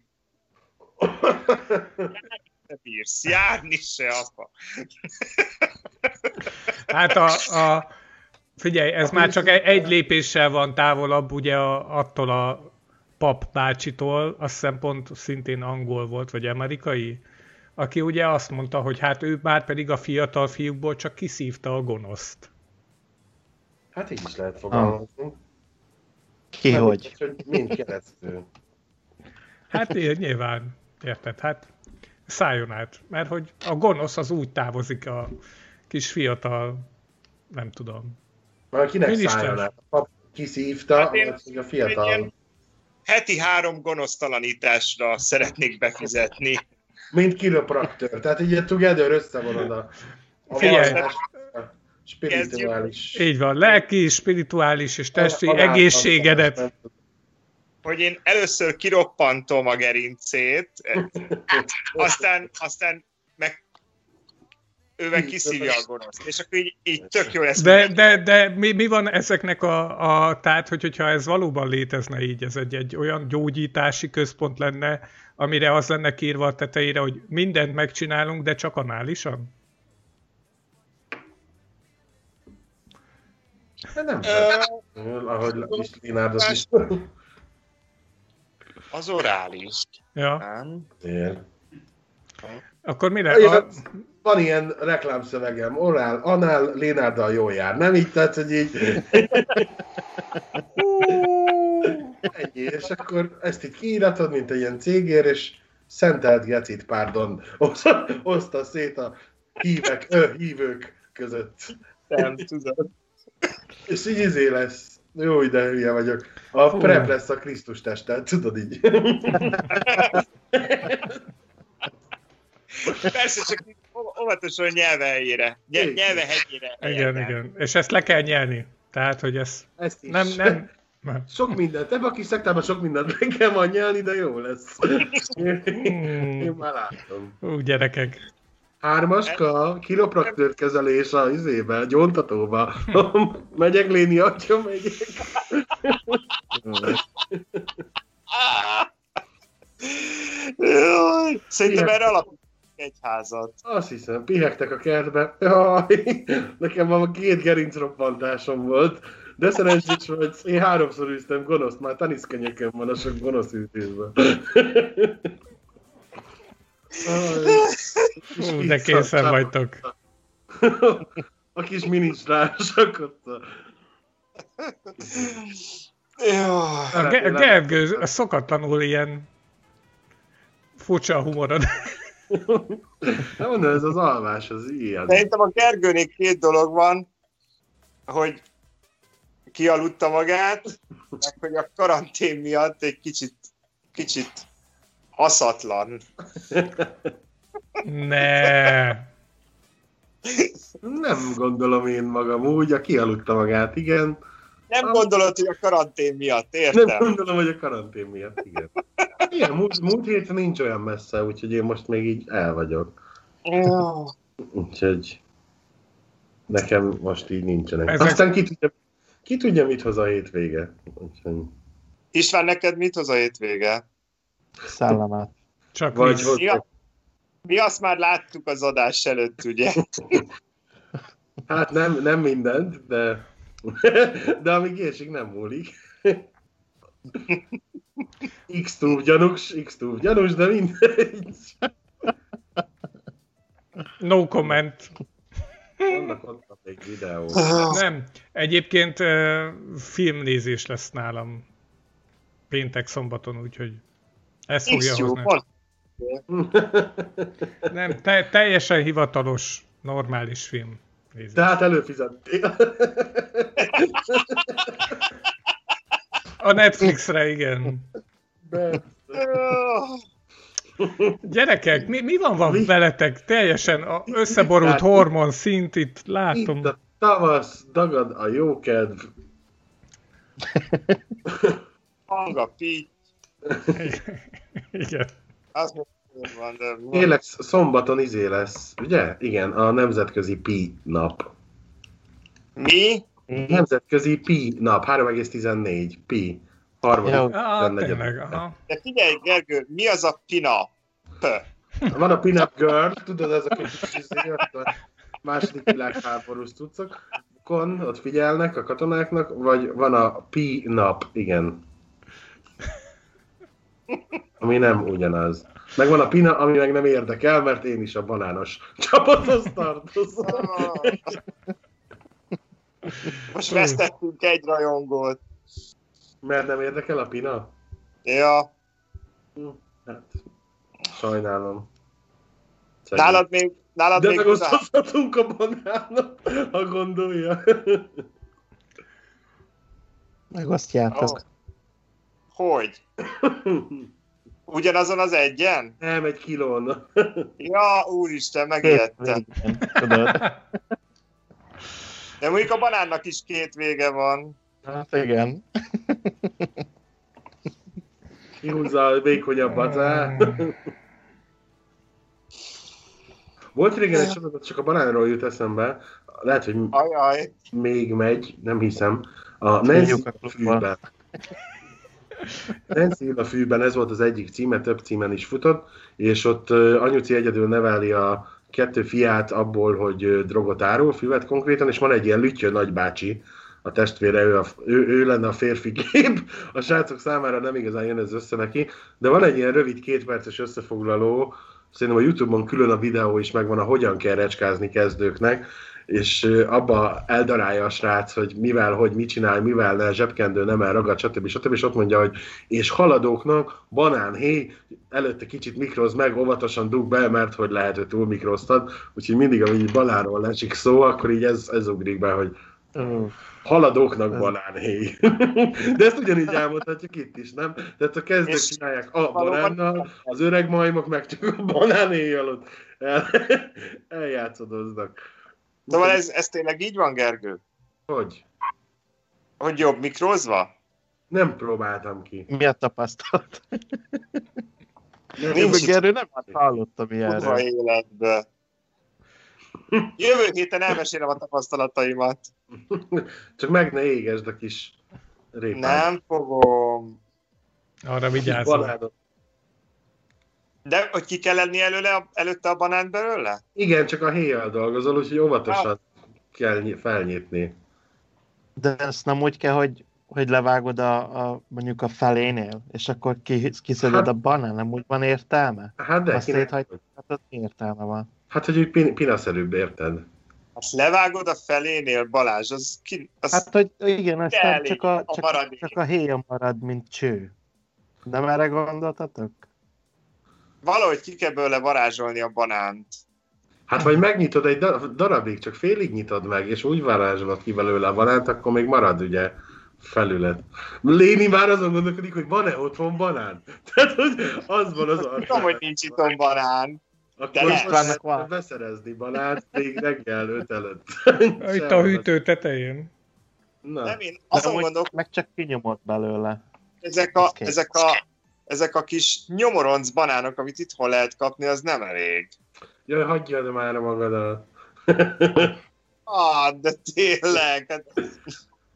se bírsz, járni se, apa. Hát a, a figyelj, ez már csak egy, lépéssel van távolabb ugye a, attól a pap bácsitól, azt hiszem pont szintén angol volt, vagy amerikai, aki ugye azt mondta, hogy hát ő már pedig a fiatal fiúkból csak kiszívta a gonoszt. Hát így is lehet fogalmazni. Ki Nem hogy? biztos, hogy mind keresztül. Hát ilyen, nyilván, érted, hát szálljon át, mert hogy a gonosz az úgy távozik a kis fiatal, nem tudom. Már kinek szálljon át? A pap kiszívta, Hát én- a fiatal. heti három gonosztalanításra szeretnék befizetni. Mint kiropraktor. Tehát így a together összevonod a, a Figyelj. Spirituális. Így van, lelki, spirituális és testi a- a- egészségedet. hogy én először kiroppantom a gerincét, aztán, aztán meg ő meg kiszívja a gonoszt. És akkor így, így tök jó lesz. De, de, de mi, mi van ezeknek a, a tehát, hogy, hogyha ez valóban létezne így, ez egy, egy olyan gyógyítási központ lenne, amire az lenne kírva a tetejére, hogy mindent megcsinálunk, de csak análisan? De nem Ö, feltétlenül, ahogy is Lénárdot is az orális. Ja. Nem? Ilyen. Akkor mire? Igen, A, Van ilyen reklámszövegem, orál, anál, Lénárdal jól jár. Nem így, tehát, hogy így ennyi, és akkor ezt így kiíratod, mint egy ilyen cégér, és szentelt gecit, pardon, osz- oszta szét a hívek, ö, hívők között. Nem tudom. És így izé lesz. Jó, de hülye vagyok. A Hú. prep lesz a Krisztus testet, tudod így. Persze, csak óvatosan nyelve helyére. Nyelve hegyére. igen, helyezem. igen. És ezt le kell nyelni. Tehát, hogy ez Ezt is. nem, nem, nem. Sok mindent, ebben a kis szektában sok mindent meg kell majd nyelni, de jó lesz. Én Hmm. már látom. Ú, gyerekek. Hármaska, kiropraktőr kezelés a izébe, gyóntatóba. megyek léni, atya, megyek. Jaj, Szerintem erre alapítunk egy házat. Azt hiszem, pihegtek a kertbe. Jaj, nekem van két gerincroppantásom volt. De szerencsés vagy, én háromszor üztem gonoszt, már taniszkenyeken van a sok gonosz ütésben. De készen vagytok. A kis minisrások ott. a- Jó. A Ge- Gergő, szokatlanul ilyen furcsa a humorod. Nem mondom, ez az alvás, az ilyen. Szerintem a Gergőnél két dolog van, hogy kialudta magát, meg hogy a karantén miatt egy kicsit, kicsit haszatlan. Ne. Nem gondolom én magam úgy, a kialudta magát, igen. Nem gondolod, hogy a karantén miatt, Nem értem? gondolom, hogy a karantén miatt, igen. Igen, múlt, múlt héten nincs olyan messze, úgyhogy én most még így el vagyok. Jó. Úgyhogy nekem most így nincsenek. Ezek... Aztán ki tudja, ki tudja, mit hoz a hétvége. Úgyhogy... István, neked mit hoz a hétvége? Szellemet. Csak Vagy. Ja. Mi azt már láttuk az adás előtt, ugye? Hát nem, nem mindent, de, de amíg érsig nem múlik. x túl gyanús, x túl gyanús, de mindegy. No comment. Vannak ott még videók. Nem. Egyébként filmnézés lesz nálam péntek szombaton, úgyhogy ez fogja X-Tube, hozni. Nem, te, teljesen hivatalos, normális film. Nézés. Tehát előfizettél. A Netflixre, igen. De... Gyerekek, mi, mi van, van Mi? veletek? Teljesen a összeborult Itt- hormon szint itt látom. Itt a tavasz, dagad a jókedv. Hang a pi, Igen. van, de Tényleg szombaton izé lesz, ugye? Igen, a nemzetközi pi nap. mi? Nemzetközi pi nap, 3,14 pi. Harmadik. Jó. Ah, 14. tényleg, aha. De figyelj, Gergő, mi az a pina? Van a Pin-Up Girl, tudod, ez a kis izé, második világháborús cuccok. Kon, ott figyelnek a katonáknak, vagy van a P-nap, igen. Ami nem ugyanaz. Meg van a Pina, ami meg nem érdekel, mert én is a banános csapathoz tartozom. Most vesztettünk egy rajongót. Mert nem érdekel a Pina? Ja, Hát, sajnálom. Szegény. nálad még, nálad De még a banánot, ha gondolja. Megosztjátok. Ó. Hogy? Ugyanazon az egyen? Nem, egy kilón. Ja, úristen, megijedtem. De mondjuk a banánnak is két vége van. Hát igen. Kihúzza a vékonyabbat. á. Volt régen egy sorozat, csak a banánról jut eszembe. Lehet, hogy Ajaj. még megy, nem hiszem. A Nancy Hívjuk a fűben. Ez volt az egyik címe, több címen is futott, és ott anyuci egyedül neveli a kettő fiát abból, hogy drogot árul, füvet konkrétan, és van egy ilyen lüttyő nagybácsi, a testvére, ő, a, ő, ő lenne a férfi kép, a srácok számára nem igazán jön ez össze neki, de van egy ilyen rövid kétperces összefoglaló, szerintem a Youtube-on külön a videó is megvan, a hogyan kell recskázni kezdőknek, és abba eldarálja a srác, hogy mivel, hogy mit csinál, mivel ne, zsebkendő nem elragad, stb. stb. És ott mondja, hogy és haladóknak banán, hé, előtte kicsit mikroz meg, óvatosan dug be, mert hogy lehet, hogy túl mikroztad, úgyhogy mindig, amíg banánról esik szó, akkor így ez, ez ugrik be, hogy Ú, haladóknak banánhéj. De ezt ugyanígy elmondhatjuk itt is, nem? Tehát a kezdők És csinálják a banánnal, az öreg majmok meg csak a banánhéjjal ott el, eljátszadoznak. Szóval ez, ez tényleg így van, Gergő? Hogy? Hogy jobb mikrozva? Nem próbáltam ki. Mi a tapasztalat? Nem, Nincs erről nem hallottam Kurva ilyenről. életbe. Jövő héten elmesélem a tapasztalataimat. Csak meg ne égesd a kis répát. Nem fogom. Arra banánot. De hogy ki kell lenni előle, előtte a banánt belőle? Igen, csak a héjjal dolgozol, úgyhogy óvatosan kell ny- felnyitni. De ezt nem úgy kell, hogy, hogy levágod a, a, mondjuk a felénél, és akkor ki, kiszeded Hát- a banán, nem úgy van értelme? Hát de, Azt kinek? széthagy- Hát az értelme van. Hát, hogy úgy pin- pinaszerűbb, érted? Azt levágod a felénél, Balázs, az, ki, az Hát, hogy igen, aztán elég csak a, a csak, maradék. csak a héja marad, mint cső. Nem erre gondoltatok? Valahogy ki kell belőle varázsolni a banánt. Hát vagy megnyitod egy dar- darabig, csak félig nyitod meg, és úgy varázsolod ki belőle a banánt, akkor még marad ugye felület. Léni már azon gondolkodik, hogy van-e otthon banán? Tehát, hogy az van az Tudom, hogy nincs itt banán. Akkor. Istvánnak van. beszerezni banánt még reggel öt előtt. Itt a hűtő tetején. Na, Nem, én azon gondolok, meg csak kinyomod belőle. ezek a, kész. ezek a, ezek a kis nyomoronc banánok, amit itthon lehet kapni, az nem elég. jaj, hagyjad már magadat. Ah, de tényleg. Hát,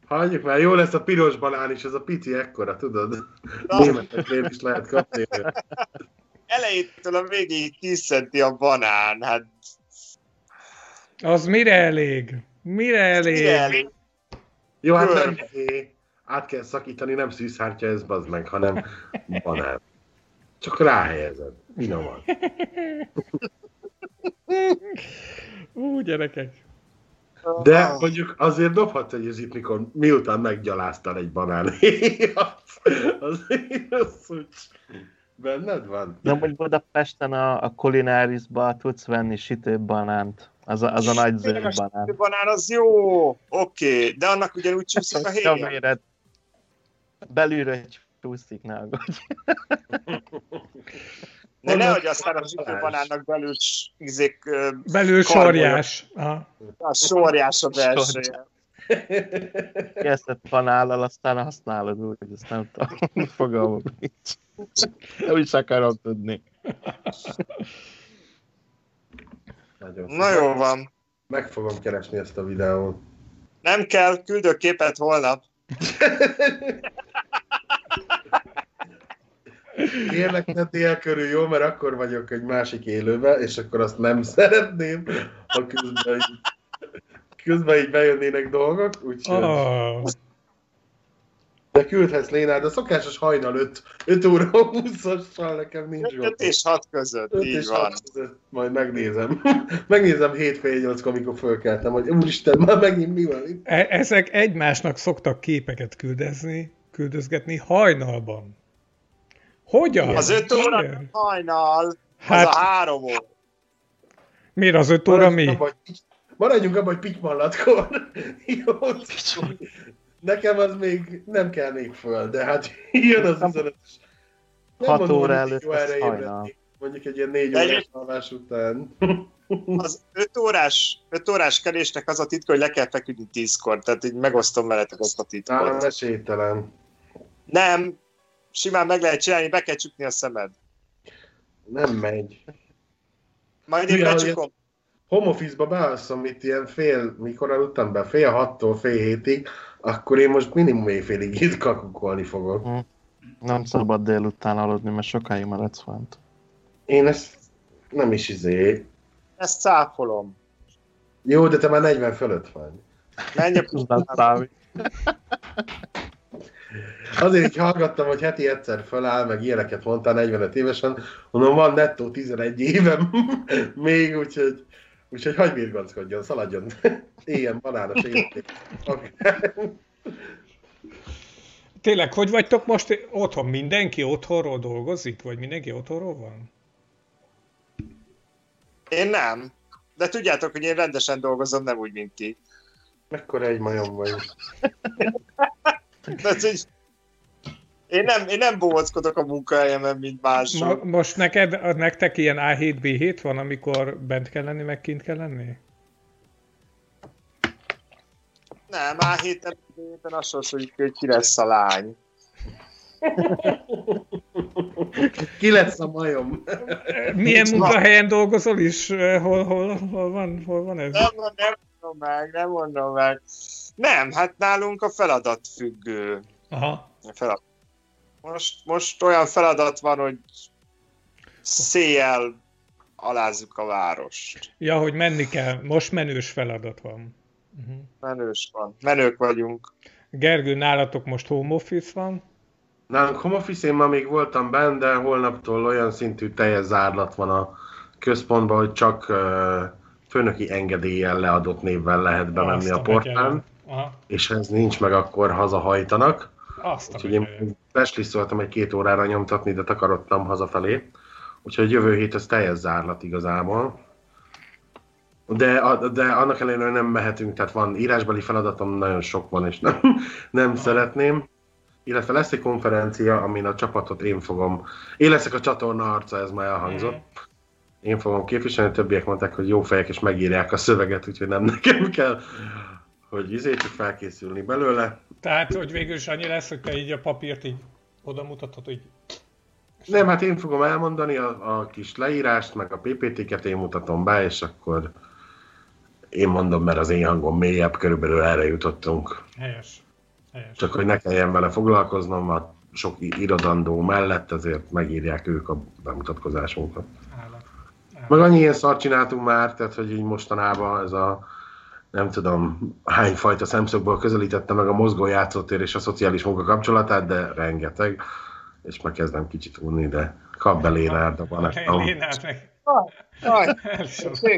Hagyjuk már, jó lesz a piros banán is, ez a pici ekkora, tudod? Németeknél is lehet kapni. elejétől a végéig 10 centi a banán. Hát Az mire elég? Mire elég? mire elég? Jó, hát nem át kell szakítani, nem szűzhártya ez bazd meg, hanem banán. Csak ráhelyezed. Finoman. Ú, gyerekek. De mondjuk azért dobhatsz egy izit, mikor miután meggyaláztál egy banán. az, azért az úgy benned van. De amúgy Budapesten a, a kulinárisba tudsz venni sütőbanánt. Az a, az a nagy zöld a banán. sütő banán az jó, oké, okay, de annak ugyanúgy csúszik a a héja. Belülről egy csúszik, ne aggódj. De nehogy aztán a sütő banánnak belül izék, Belül sorjás. Aha. a sorjás a belseje. Kezdett panállal, aztán használod úgy, hogy ezt nem tudom, fogalmam nincs. Nem is akarom tudni. Nagyon Na jó van. Meg fogom keresni ezt a videót. Nem kell, küldök képet holnap. Kérlek, ne tél körül, jó, mert akkor vagyok egy másik élőben, és akkor azt nem szeretném, ha közben közben így bejönnének dolgok, úgyhogy... Oh. De küldhetsz Lénárd, a szokásos hajnal 5, 5 óra 20-assal nekem nincs 5 és 6 között, 5 így és van. 6 között, majd megnézem. megnézem hétfél 8 amikor fölkeltem, hogy úristen, már megint mi van itt. E- Ezek egymásnak szoktak képeket küldezni, küldözgetni hajnalban. Hogyan? Az 5 óra Hogyan? hajnal, az Hát- a 3 óra. Miért az öt óra mi? Maradjunk abban, hogy pitymallatkor. Jó. Nekem az még nem kell még föl, de hát jön az 15 Nem Hat mondom, óra hogy előtt jó erre ébredni. Mondjuk egy ilyen négy órás alvás után. Az 5 órás, 5 órás kelésnek az a titka, hogy le kell feküdni 10-kor, tehát így megosztom veletek azt a titkot. esélytelen. Nem, simán meg lehet csinálni, be kell csukni a szemed. Nem megy. Majd én becsukom. Home office-ba bealszom itt ilyen fél, mikor aludtam be, fél hattól fél hétig, akkor én most minimum éjfélig itt kakukolni fogok. Nem szabad délután aludni, mert sokáig maradsz fent. Én ezt nem is izé. Ezt cáfolom. Jó, de te már 40 fölött vagy. Menj a pusztába. Azért így hallgattam, hogy heti egyszer föláll, meg ilyeneket mondtál 45 évesen, mondom, van nettó 11 évem még, úgyhogy, úgyhogy hagyj birganckodjon, szaladjon. Éljen banános életét. Tényleg, hogy vagytok most otthon? Mindenki otthonról dolgozik? Vagy mindenki otthonról van? Én nem. De tudjátok, hogy én rendesen dolgozom, nem úgy, mint ti. Mekkora egy majom vagy. Tehát, hogy én nem, én nem bóckodok a munkahelyemen, mint mások. most neked, nektek ilyen A7, B7 van, amikor bent kell lenni, meg kint kell lenni? Nem, már héten, héten azt sorsoljuk, hogy ki lesz a lány. Ki lesz a majom? Milyen Nincs munkahelyen dolgozol is? Hol, hol, hol, van, hol van ez? Nem, nem mondom meg, nem mondom meg. Nem, hát nálunk a feladat függő. Aha. A feladat. Most, most olyan feladat van, hogy széjjel alázzuk a várost. Ja, hogy menni kell. Most menős feladat van. Uh-huh. Menős van. Menők vagyunk. Gergő, nálatok most home office van? Nálunk home office, én ma még voltam benne, de holnaptól olyan szintű teljes zárlat van a központban, hogy csak uh, főnöki engedéllyel leadott névvel lehet bemenni Azt a portán, és ha ez nincs meg, akkor hazahajtanak. Azt Úgyhogy én betyárom. beslisszoltam egy két órára nyomtatni, de takarodtam hazafelé. Úgyhogy jövő hét az teljes zárlat igazából. De, de annak ellenére nem mehetünk, tehát van írásbeli feladatom, nagyon sok van, és nem, nem szeretném. Illetve lesz egy konferencia, amin a csapatot én fogom, én leszek a csatorna arca, ez már elhangzott. Én fogom képviselni, többiek mondták, hogy jó fejek, és megírják a szöveget, úgyhogy nem nekem kell, hogy izé csak felkészülni belőle. Tehát, hogy végül is annyi lesz, hogy te így a papírt így oda mutatod, hogy Nem, hát én fogom elmondani a, a kis leírást, meg a PPT-ket én mutatom be, és akkor én mondom, mert az én hangom mélyebb, körülbelül erre jutottunk. helyes. Helyes. Csak hogy ne kelljen vele foglalkoznom, a sok irodandó mellett, ezért megírják ők a bemutatkozásunkat. Állat. Meg annyi ilyen szart csináltunk már, tehát hogy így mostanában ez a nem tudom hány fajta szemszögből közelítette meg a mozgó játszótér és a szociális munka kapcsolatát, de rengeteg, és meg kezdem kicsit unni, de kap be Lénárd a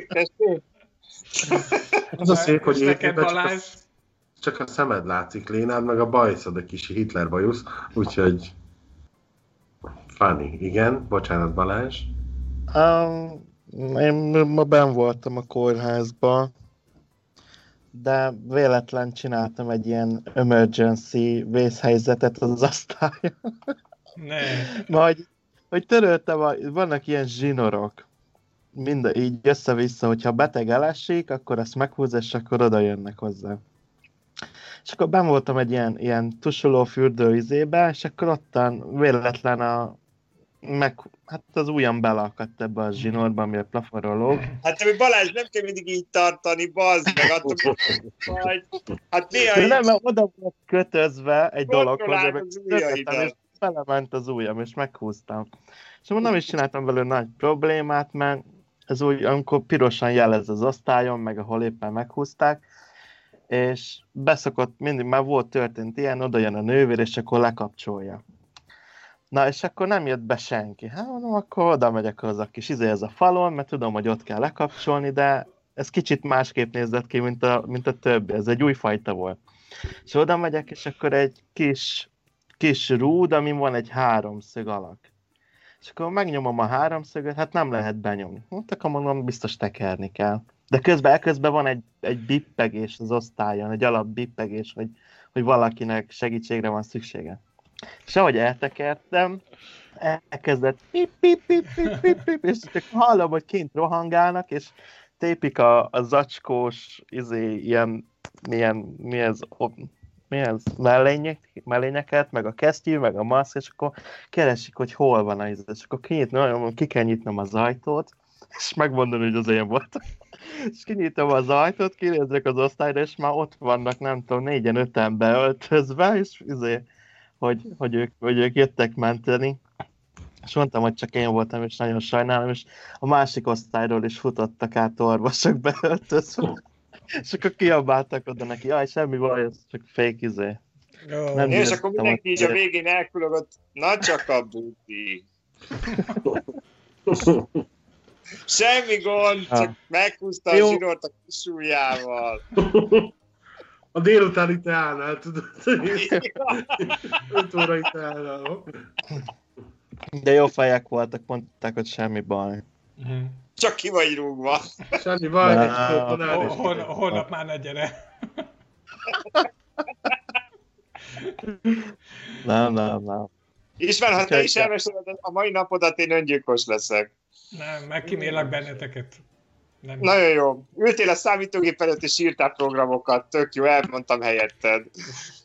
tessék. Az a szép, hogy évben csak a, csak a szemed látszik, Lénárd, meg a bajszod, a kis Hitler bajusz, úgyhogy funny. Igen, bocsánat Balázs. Um, én ma ben voltam a kórházba, de véletlen csináltam egy ilyen emergency vészhelyzetet az asztályon. Ne. Majd, hogy töröltem, a, vannak ilyen zsinorok, mind így össze-vissza, hogyha beteg elesik, akkor ezt meghúz, és akkor oda jönnek hozzá. És akkor ben voltam egy ilyen, ilyen tusoló fürdő izébe, és akkor ottan véletlen a meg, hát az ujjam belakadt ebbe a zsinórba, ami a plafonról lóg. Hát de Balázs, nem kell mindig így tartani, bazd meg, attól, vagy, hát néha így nem, mert oda volt kötözve egy dologhoz, és felement az ujjam, és meghúztam. És mondom, nem is csináltam belőle nagy problémát, mert ez úgy, amikor pirosan jelez az osztályon, meg ahol éppen meghúzták, és beszokott, mindig már volt történt ilyen, oda jön a nővér, és akkor lekapcsolja. Na, és akkor nem jött be senki. Hát mondom, akkor oda megyek az a kis izé ez a falon, mert tudom, hogy ott kell lekapcsolni, de ez kicsit másképp nézett ki, mint a, mint a többi. Ez egy új fajta volt. És oda megyek, és akkor egy kis, kis rúd, amin van egy háromszög alak. És akkor megnyomom a háromszögöt, hát nem lehet benyomni. Hát akkor mondom, biztos tekerni kell. De közben, közben van egy, egy bippegés az osztályon, egy alap bippegés, hogy, hogy valakinek segítségre van szüksége. És ahogy eltekertem, elkezdett pip, pip, pip, pip, pip, pip, és csak hallom, hogy kint rohangálnak, és tépik a, a zacskós, izé, ilyen, milyen, mi ez, mi mellények, mellényeket, meg a kesztyű, meg a maszk, és akkor keresik, hogy hol van az, és akkor kinyitnom, ki kell nyitnom az ajtót, és megmondom, hogy az én volt. és kinyitom az ajtót, kinézek az osztályra, és már ott vannak, nem tudom, négyen, öten beöltözve, és izé, hogy, hogy, ők, hogy ők jöttek menteni. És mondtam, hogy csak én voltam, és nagyon sajnálom, és a másik osztályról is futottak át orvosok beöltözve. és akkor kiabáltak oda neki, jaj, semmi baj, ez csak fake izé. Oh. Nem és akkor mindenki így a végén elkülögött, na csak a buti. Semmi gond, ha. csak meghúzta a zsinort a kis ujjával. A délutáni teánál, tudod? 5 órai teánál. De jó fejek voltak, mondták, hogy semmi baj. Uh-huh. Csak ki vagy rúgva. Semmi baj, egy hol, hol, holnap már ne gyere. nem, nem, nem. István, ha te is elmeséled a mai napodat, én öngyilkos leszek. Nem, megkímélek benneteket. Nem. Nagyon jó. Ültél a számítógép előtt és írtál programokat, tök jó, elmondtam helyetted.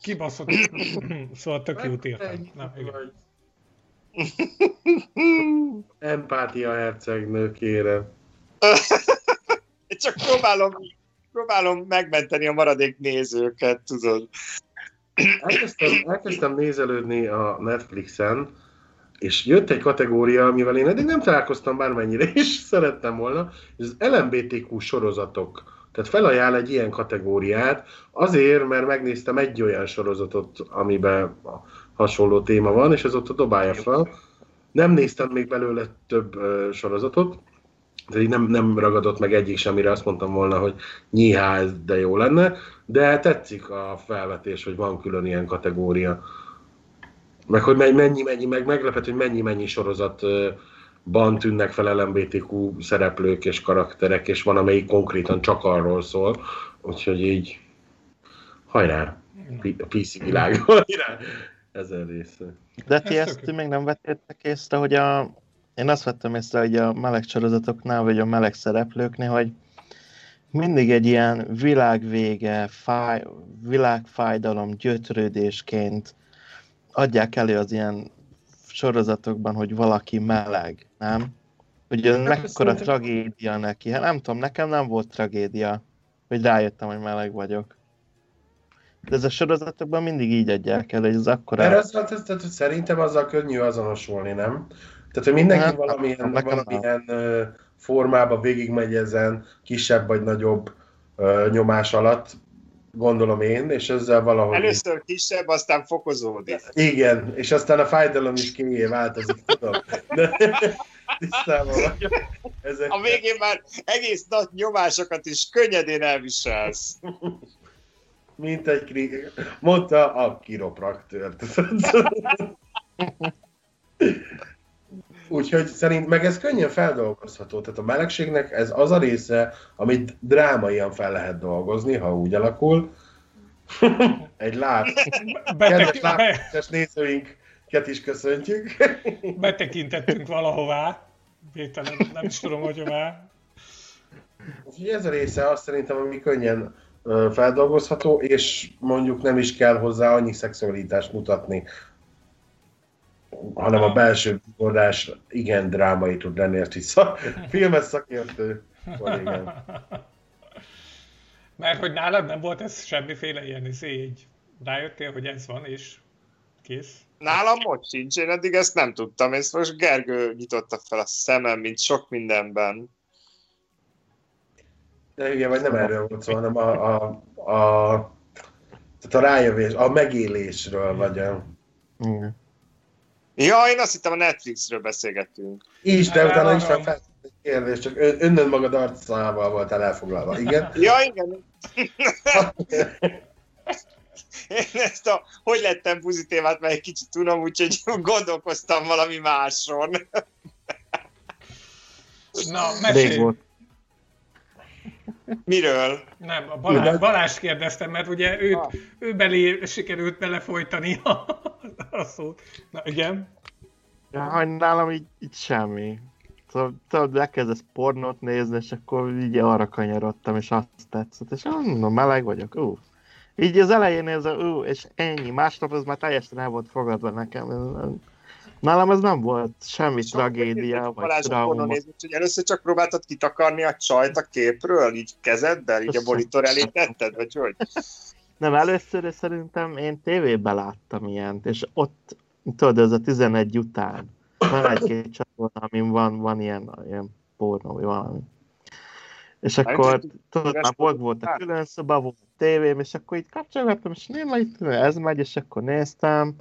Kibaszott, szóval tök jót írtam. Na, igen. Empátia hercegnő, kérem. Csak próbálom, próbálom megmenteni a maradék nézőket, tudod. Elkezdtem, elkezdtem nézelődni a Netflixen, és jött egy kategória, amivel én eddig nem találkoztam bármennyire is szerettem volna, ez az LMBTQ sorozatok. Tehát felajánl egy ilyen kategóriát, azért, mert megnéztem egy olyan sorozatot, amiben hasonló téma van, és ez ott a dobálja fel. Nem néztem még belőle több uh, sorozatot, tehát így nem, nem ragadott meg egyik sem, amire azt mondtam volna, hogy nyihá, de jó lenne, de tetszik a felvetés, hogy van külön ilyen kategória. Meg hogy mennyi, mennyi, meg meglepet, hogy mennyi, mennyi sorozatban tűnnek fel LMBTQ szereplők és karakterek, és van, amelyik konkrétan csak arról szól, úgyhogy így hajrá, a PC világ, hajrá, ezen része. De ti ezt, ezt még nem vettétek észre, hogy a, én azt vettem észre, hogy a meleg sorozatoknál, vagy a meleg szereplőknél, hogy mindig egy ilyen világvége, fáj, világfájdalom, gyötrődésként adják elő az ilyen sorozatokban, hogy valaki meleg, nem? Hogy ez mekkora tragédia neki. Hát nem tudom, nekem nem volt tragédia, hogy rájöttem, hogy meleg vagyok. De ez a sorozatokban mindig így adják el, hogy ez akkor... Erre az, az, az, az, szerintem azzal könnyű azonosulni, nem? Tehát, hogy mindenki nem, valamilyen, nem, valamilyen nem. formában végigmegy ezen, kisebb vagy nagyobb uh, nyomás alatt, gondolom én, és ezzel valahogy... Először kisebb, aztán fokozódik. Igen, és aztán a fájdalom is kié változik, tudom. De tisztában vagyok. Ezek... A végén már egész nagy nyomásokat is könnyedén elviselsz. Mint egy kri... Mondta a kiropraktőr. Úgyhogy szerint meg ez könnyen feldolgozható. Tehát a melegségnek ez az a része, amit drámaian fel lehet dolgozni, ha úgy alakul. Egy láb. Kedves lábes nézőinket is köszöntjük. Betekintettünk valahová. Vételen, nem is tudom, hogy hová. Úgyhogy ez a része azt szerintem, ami könnyen feldolgozható, és mondjuk nem is kell hozzá annyi szexualitást mutatni hanem a belső vigordás igen drámai tud lenni, ezt vissza. Filmes szakértő kollégám. Mert hogy nálad nem volt ez semmiféle ilyen izé, így rájöttél, hogy ez van, és kész? Nálam most sincs, én eddig ezt nem tudtam, ezt most Gergő nyitotta fel a szemem, mint sok mindenben. De igen, vagy nem erről volt szó, hanem a, a, a, tehát a rájövés, a megélésről, vagy a... Igen. Ja, én azt hittem a Netflixről beszélgettünk. Is, de utána is nem. fel egy kérdés, csak ön, önnön magad arcával voltál elfoglalva, igen? Ja, igen. Én ezt a hogy lettem buzi témát már egy kicsit tudom, úgyhogy gondolkoztam valami máson. Na, mesélj! Miről? Nem, a Balázs, Balázs kérdeztem, mert ugye őt, Ah. ő belé sikerült belefolytani a, a szót. Na igen. Ja, hogy nálam így, így semmi. Tudod, tudod, elkezdesz pornót nézni, és akkor így arra kanyarodtam, és azt tetszett, és mondom, meleg vagyok, ú. Így az elején ez a, ú, és ennyi, másnap az már teljesen el volt fogadva nekem. Nálam ez nem volt semmi tragédia, vagy trauma. nézni, hogy először csak próbáltad kitakarni a csajt a képről, így kezeddel, így a monitor elé tetted, vagy hogy? Nem, először szerintem én tévében láttam ilyent, és ott, tudod, ez a 11 után, van egy-két csatorna, amin van, van ilyen, ilyen pornó, vagy valami. És akkor, tudod, már volt, volt a külön szoba, volt a tévém, és akkor így kapcsolgattam, és nem, itt ez megy, és akkor néztem,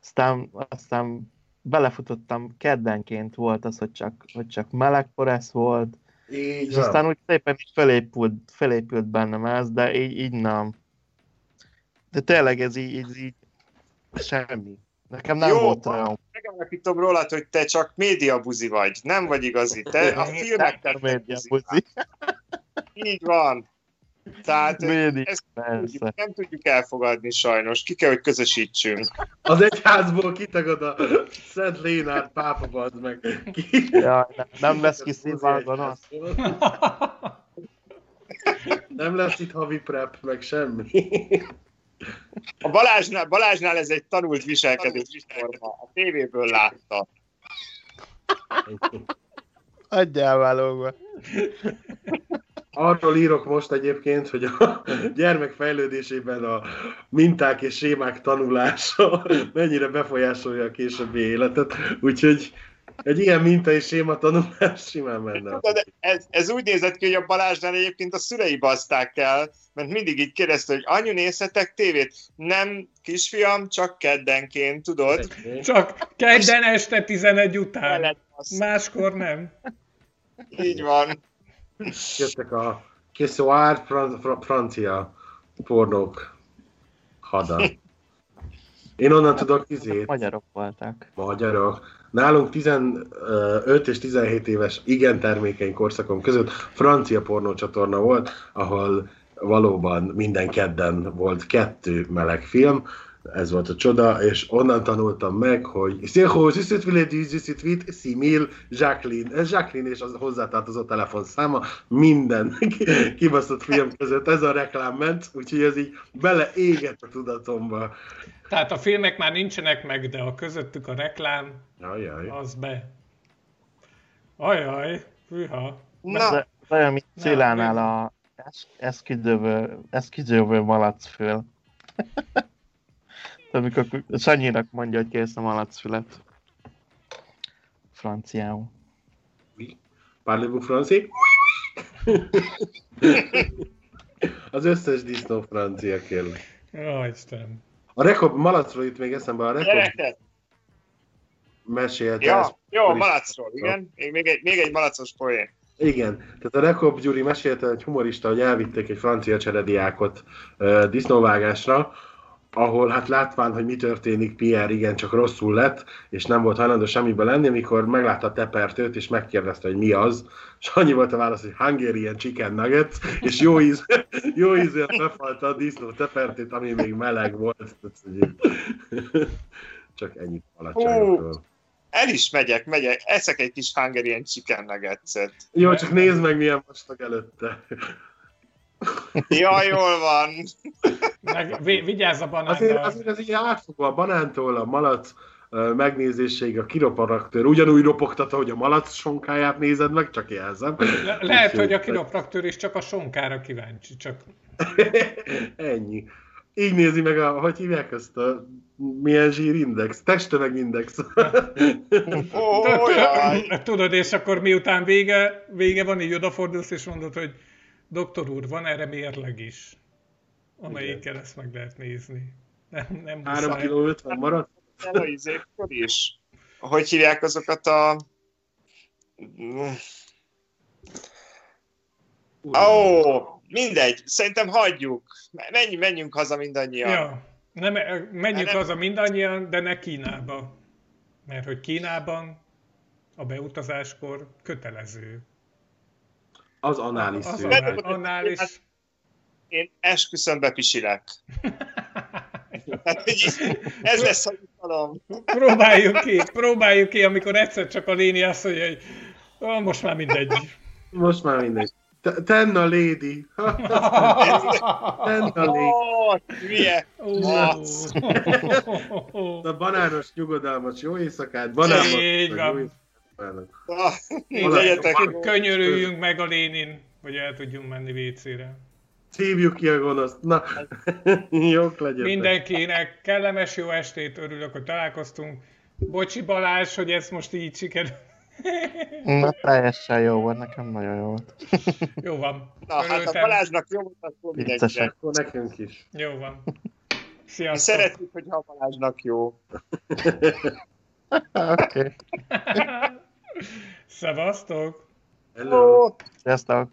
aztán, aztán belefutottam, keddenként volt az, hogy csak, hogy csak meleg poresz volt, Így és van. aztán úgy szépen így felépült, felépült bennem ez, de így, így nem. De tényleg ez így, így, így semmi. Nekem nem Jó, volt olyan. Megállapítom rólad, hogy te csak médiabuzi vagy, nem vagy igazi. Te a filmekkel média buzi buzi. vagy. Így van. Tehát Média, ezt persze. tudjuk, nem tudjuk elfogadni sajnos. Ki kell, hogy közösítsünk. Az egyházból kitagod a Szent Lénárd pápa, bazd meg. Ki... Ja, nem, nem lesz ki színválban az. Nem lesz itt havi prep, meg semmi. A Balázsnál, Balázsnál ez egy tanult viselkedés forma. A tévéből látta. Adjál válogva. Arról írok most egyébként, hogy a gyermek fejlődésében a minták és sémák tanulása mennyire befolyásolja a későbbi életet, úgyhogy egy ilyen minta és séma tanulás simán menne. Ez, ez úgy nézett ki, hogy a Balázsnál egyébként a szülei baszták el, mert mindig így kérdezte, hogy anyu nézhetek tévét? Nem, kisfiam, csak keddenként, tudod? Csak kedden este 11 után. Máskor nem. Így van. Jöttek a fran- fran- francia pornók hada. Én onnan tudok izét, Magyarok voltak. magyarok. Nálunk 15 és 17 éves igen termékeny korszakom között francia pornócsatorna volt, ahol valóban minden kedden volt kettő meleg film, ez volt a csoda, és onnan tanultam meg, hogy Szilho, Züsszit Viledi, Züsszit Vit, Simil, Jacqueline, ez Jacqueline és az hozzátartozó telefonszáma, minden kibaszott film között ez a reklám ment, úgyhogy ez így beleégett a tudatomba. Tehát a filmek már nincsenek meg, de a közöttük a reklám, Ajaj. az be. Ajaj, hűha. Na, De olyan, mint Na, Szilánál a es- eszküdőből, eszküdőből malacföl. Amikor Sanyinak mondja, hogy kész a malacfület. Franciául. Parlez-vous français? Az összes disznó francia kérlek. Jó, Istenem. A Rekob, malacról itt még eszembe, a Rekob gyerekek! mesélte. Ja, ezt- jó, a malacról, igen. Még, még, egy, még egy malacos poén. Igen, tehát a Rekob Gyuri mesélte egy humorista, hogy elvitték egy francia cserediákot uh, disznóvágásra, ahol hát látván, hogy mi történik, Pierre igen csak rosszul lett, és nem volt hajlandó semmibe lenni, amikor meglátta a tepertőt, és megkérdezte, hogy mi az, és annyi volt a válasz, hogy Hungarian Chicken Nuggets, és jó íz, jó ízűen befalta a disznó tepertőt, ami még meleg volt. Csak ennyit alacsonyokról. El is megyek, megyek, eszek egy kis Hungarian chicken nuggetset. Jó, csak nézd meg, milyen vastag előtte. Ja, jól van. Meg, vi, vigyázz a Azért, banánnal. azért ez így átfogva, a banántól a malac megnézéséig a kiroparaktőr ugyanúgy ropogtat, hogy a malac sonkáját nézed meg, csak jelzem. Le, lehet, hogy a kiropraktőr is csak a sonkára kíváncsi, csak Ennyi. így nézi meg a, hogy hívják ezt a milyen zsírindex, testtömegindex. Jaj. Tudod, és akkor miután vége, vége van, így odafordulsz, és mondod, hogy doktor úr, van erre mérleg is, amelyikkel ezt meg lehet nézni. Nem, nem 3 muszáj. kg 50 maradt? A izékkor is. Hogy hívják azokat a... Ó, oh, mindegy, szerintem hagyjuk. Menjünk, menjünk haza mindannyian. Ja, nem, menjünk Nem. haza mindannyian, de ne Kínába. Mert hogy Kínában a beutazáskor kötelező. Az anális Az szűr. annál, annál is. Én esküszöm bepisilek. Ez lesz a jutalom. Próbáljuk ki, próbáljuk ki, amikor egyszer csak a léni azt mondja, hogy "Ah, most már mindegy. Most már mindegy. Te- Tenna lady. Tenna lady. Ó, hülye. A banános nyugodalmas jó éjszakát, banános Így jó van. Ah, Legyetek jó. Könyörüljünk meg a lénin, hogy el tudjunk menni WC-re. Hívjuk ki a gonoszt. Na, jók legyetek. Mindenkinek kellemes jó estét, örülök, hogy találkoztunk. Bocsi Balázs, hogy ez most így sikerül. Na, teljesen jó volt, nekem nagyon jó volt. Jó van. Na, hát a Örültem. Balázsnak jó volt, akkor mindenkinek. Akkor nekünk is. Jó van. Mi Sziasztok. szeretjük, hogyha a Balázsnak jó. Oké. Szevasztok. Hello. Sziasztok!